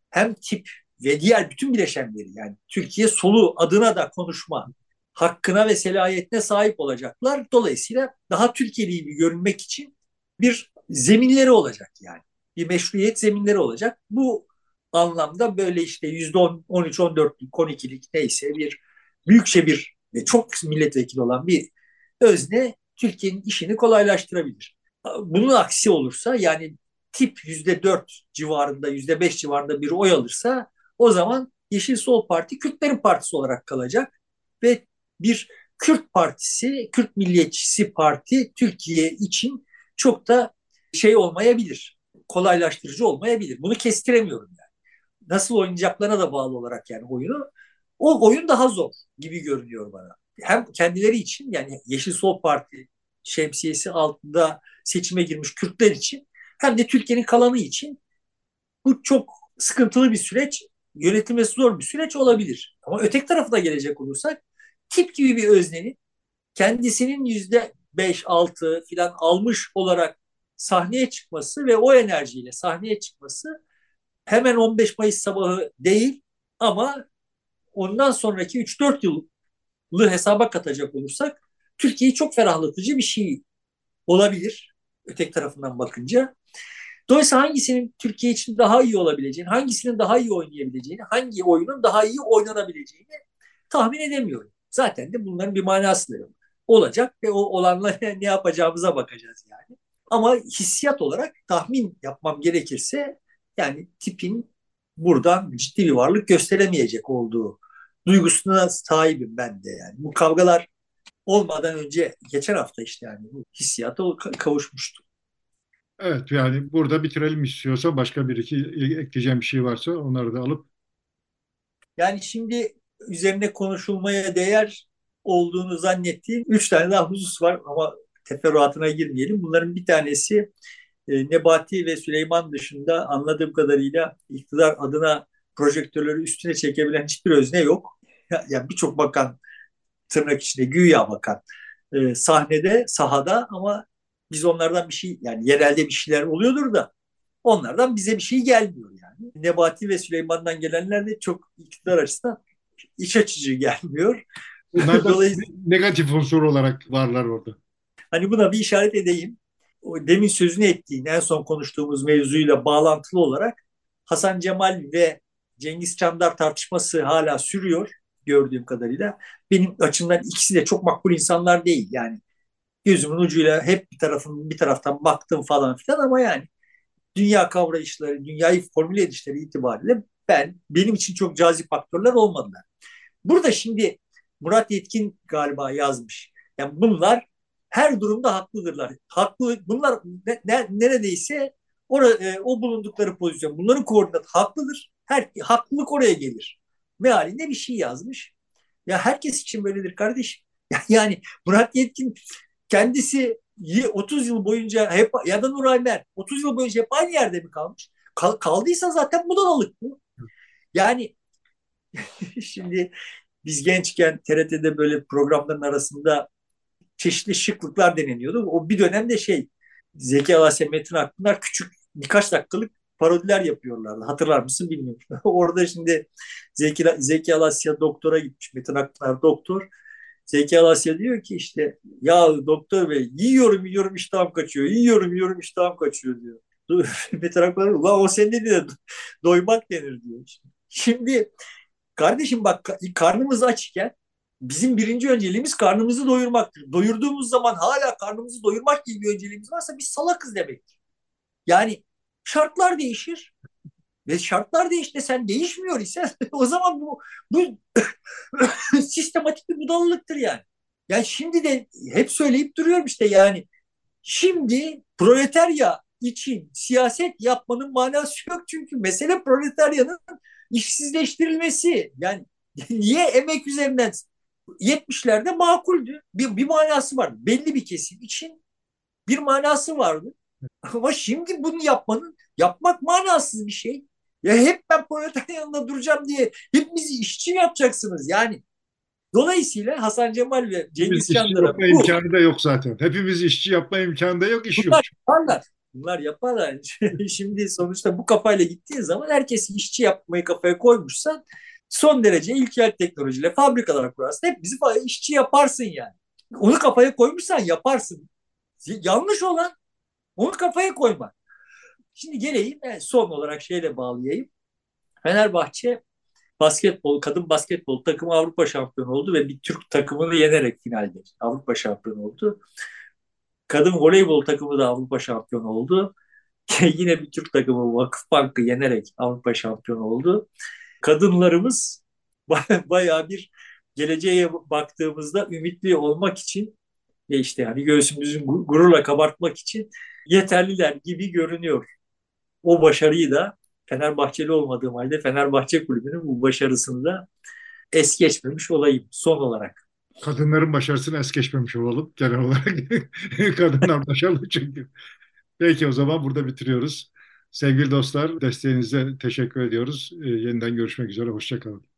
hem tip ve diğer bütün bileşenleri yani Türkiye solu adına da konuşma hakkına ve selahiyetine sahip olacaklar. Dolayısıyla daha Türkiye'li gibi görünmek için bir zeminleri olacak yani. Bir meşruiyet zeminleri olacak. Bu anlamda böyle işte yüzde 13, 14'lük, 12'lik neyse bir büyükçe bir ve çok milletvekili olan bir özne Türkiye'nin işini kolaylaştırabilir. Bunun aksi olursa yani tip yüzde dört civarında, yüzde beş civarında bir oy alırsa o zaman Yeşil Sol Parti Kürtlerin partisi olarak kalacak ve bir Kürt partisi, Kürt milliyetçisi parti Türkiye için çok da şey olmayabilir, kolaylaştırıcı olmayabilir. Bunu kestiremiyorum yani. Nasıl oynayacaklarına da bağlı olarak yani oyunu. O oyun daha zor gibi görünüyor bana. Hem kendileri için yani Yeşil Sol Parti şemsiyesi altında seçime girmiş Kürtler için hem de Türkiye'nin kalanı için bu çok sıkıntılı bir süreç, yönetilmesi zor bir süreç olabilir. Ama öteki tarafına gelecek olursak tip gibi bir öznenin kendisinin yüzde beş, altı filan almış olarak sahneye çıkması ve o enerjiyle sahneye çıkması hemen 15 Mayıs sabahı değil ama ondan sonraki 3-4 yılı hesaba katacak olursak Türkiye'yi çok ferahlatıcı bir şey olabilir öteki tarafından bakınca. Dolayısıyla hangisinin Türkiye için daha iyi olabileceğini, hangisinin daha iyi oynayabileceğini, hangi oyunun daha iyi oynanabileceğini tahmin edemiyorum. Zaten de bunların bir manası da yok. Olacak ve o olanla ne yapacağımıza bakacağız yani. Ama hissiyat olarak tahmin yapmam gerekirse yani tipin buradan ciddi bir varlık gösteremeyecek olduğu duygusuna sahibim ben de yani. Bu kavgalar olmadan önce geçen hafta işte yani bu hissiyata kavuşmuştu. Evet yani burada bitirelim istiyorsa başka bir iki ekleyeceğim bir şey varsa onları da alıp. Yani şimdi üzerine konuşulmaya değer olduğunu zannettiğim üç tane daha husus var ama teferruatına girmeyelim. Bunların bir tanesi e, Nebati ve Süleyman dışında anladığım kadarıyla iktidar adına projektörleri üstüne çekebilen hiçbir özne yok. Ya, yani birçok bakan tırnak içinde güya bakan e, sahnede, sahada ama biz onlardan bir şey yani yerelde bir şeyler oluyordur da onlardan bize bir şey gelmiyor yani. Nebati ve Süleyman'dan gelenler de çok iktidar açısından iç açıcı gelmiyor. Bunlar da negatif unsur olarak varlar orada. Hani buna bir işaret edeyim. O demin sözünü ettiğin en son konuştuğumuz mevzuyla bağlantılı olarak Hasan Cemal ve Cengiz Çandar tartışması hala sürüyor gördüğüm kadarıyla. Benim açımdan ikisi de çok makbul insanlar değil. Yani gözümün ucuyla hep bir tarafın bir taraftan baktım falan filan ama yani dünya kavrayışları, dünyayı formüle edişleri itibariyle ben benim için çok cazip faktörler olmadılar. Burada şimdi Murat Yetkin galiba yazmış. Yani bunlar her durumda haklıdırlar. Haklı bunlar ne, ne, neredeyse ora, e, o bulundukları pozisyon bunların koordinat haklıdır. Her haklılık oraya gelir. Mealinde bir şey yazmış. Ya herkes için böyledir kardeş. Yani Murat Yetkin kendisi 30 yıl boyunca hep ya da Nuray Mer 30 yıl boyunca hep aynı yerde mi kalmış? Kal, kaldıysa zaten budalalık bu. Yani şimdi biz gençken TRT'de böyle programların arasında çeşitli şıklıklar deneniyordu. O bir dönemde şey Zeki Alasya, Metin Akpınar küçük birkaç dakikalık parodiler yapıyorlardı. Hatırlar mısın bilmiyorum. Orada şimdi Zeki, Zeki Alasya doktora gitmiş. Metin Akpınar doktor. Zeki Alasya diyor ki işte ya doktor bey yiyorum yiyorum iştahım kaçıyor. Yiyorum yiyorum iştahım kaçıyor diyor. Metin Akpınar ulan o senin de doymak denir diyor. Şimdi kardeşim bak karnımız açken bizim birinci önceliğimiz karnımızı doyurmaktır. Doyurduğumuz zaman hala karnımızı doyurmak gibi bir önceliğimiz varsa biz salakız demektir. Yani şartlar değişir. Ve şartlar değişti sen değişmiyor ise o zaman bu bu sistematik bir budalılıktır yani. Yani şimdi de hep söyleyip duruyorum işte yani şimdi proletarya için siyaset yapmanın manası yok çünkü mesele proletaryanın işsizleştirilmesi. Yani niye emek üzerinden 70'lerde makuldü. Bir, bir manası vardı. Belli bir kesim için bir manası vardı. Ama şimdi bunu yapmanın, yapmak manasız bir şey. Ya hep ben proletarın yanında duracağım diye hepimizi işçi yapacaksınız? Yani dolayısıyla Hasan Cemal ve Cengiz Çandar'a bu imkanı da yok zaten. Hepimiz işçi yapma imkanı da yok, iş yok. bunlar yaparlar. Bunlar yaparlar. Şimdi sonuçta bu kafayla gittiğin zaman herkes işçi yapmayı kafaya koymuşsan son derece ilkel teknolojiyle fabrikalar kurarsın. Hep bizi işçi yaparsın yani. Onu kafaya koymuşsan yaparsın. Yanlış olan onu kafaya koyma. Şimdi geleyim son olarak şeyle bağlayayım. Fenerbahçe basketbol, kadın basketbol takımı Avrupa şampiyonu oldu ve bir Türk takımını yenerek finalde Avrupa şampiyonu oldu. Kadın voleybol takımı da Avrupa şampiyonu oldu. Yine bir Türk takımı Vakıfbank'ı yenerek Avrupa şampiyonu oldu. Kadınlarımız bayağı bir geleceğe baktığımızda ümitli olmak için ve işte hani göğsümüzün gururla kabartmak için yeterliler gibi görünüyor. O başarıyı da Fenerbahçeli olmadığım halde Fenerbahçe Kulübü'nün bu başarısını da es geçmemiş olayım son olarak. Kadınların başarısını es geçmemiş olalım genel olarak. Kadınlar başarılı çünkü. Peki o zaman burada bitiriyoruz. Sevgili dostlar desteğinize teşekkür ediyoruz. Yeniden görüşmek üzere. Hoşçakalın.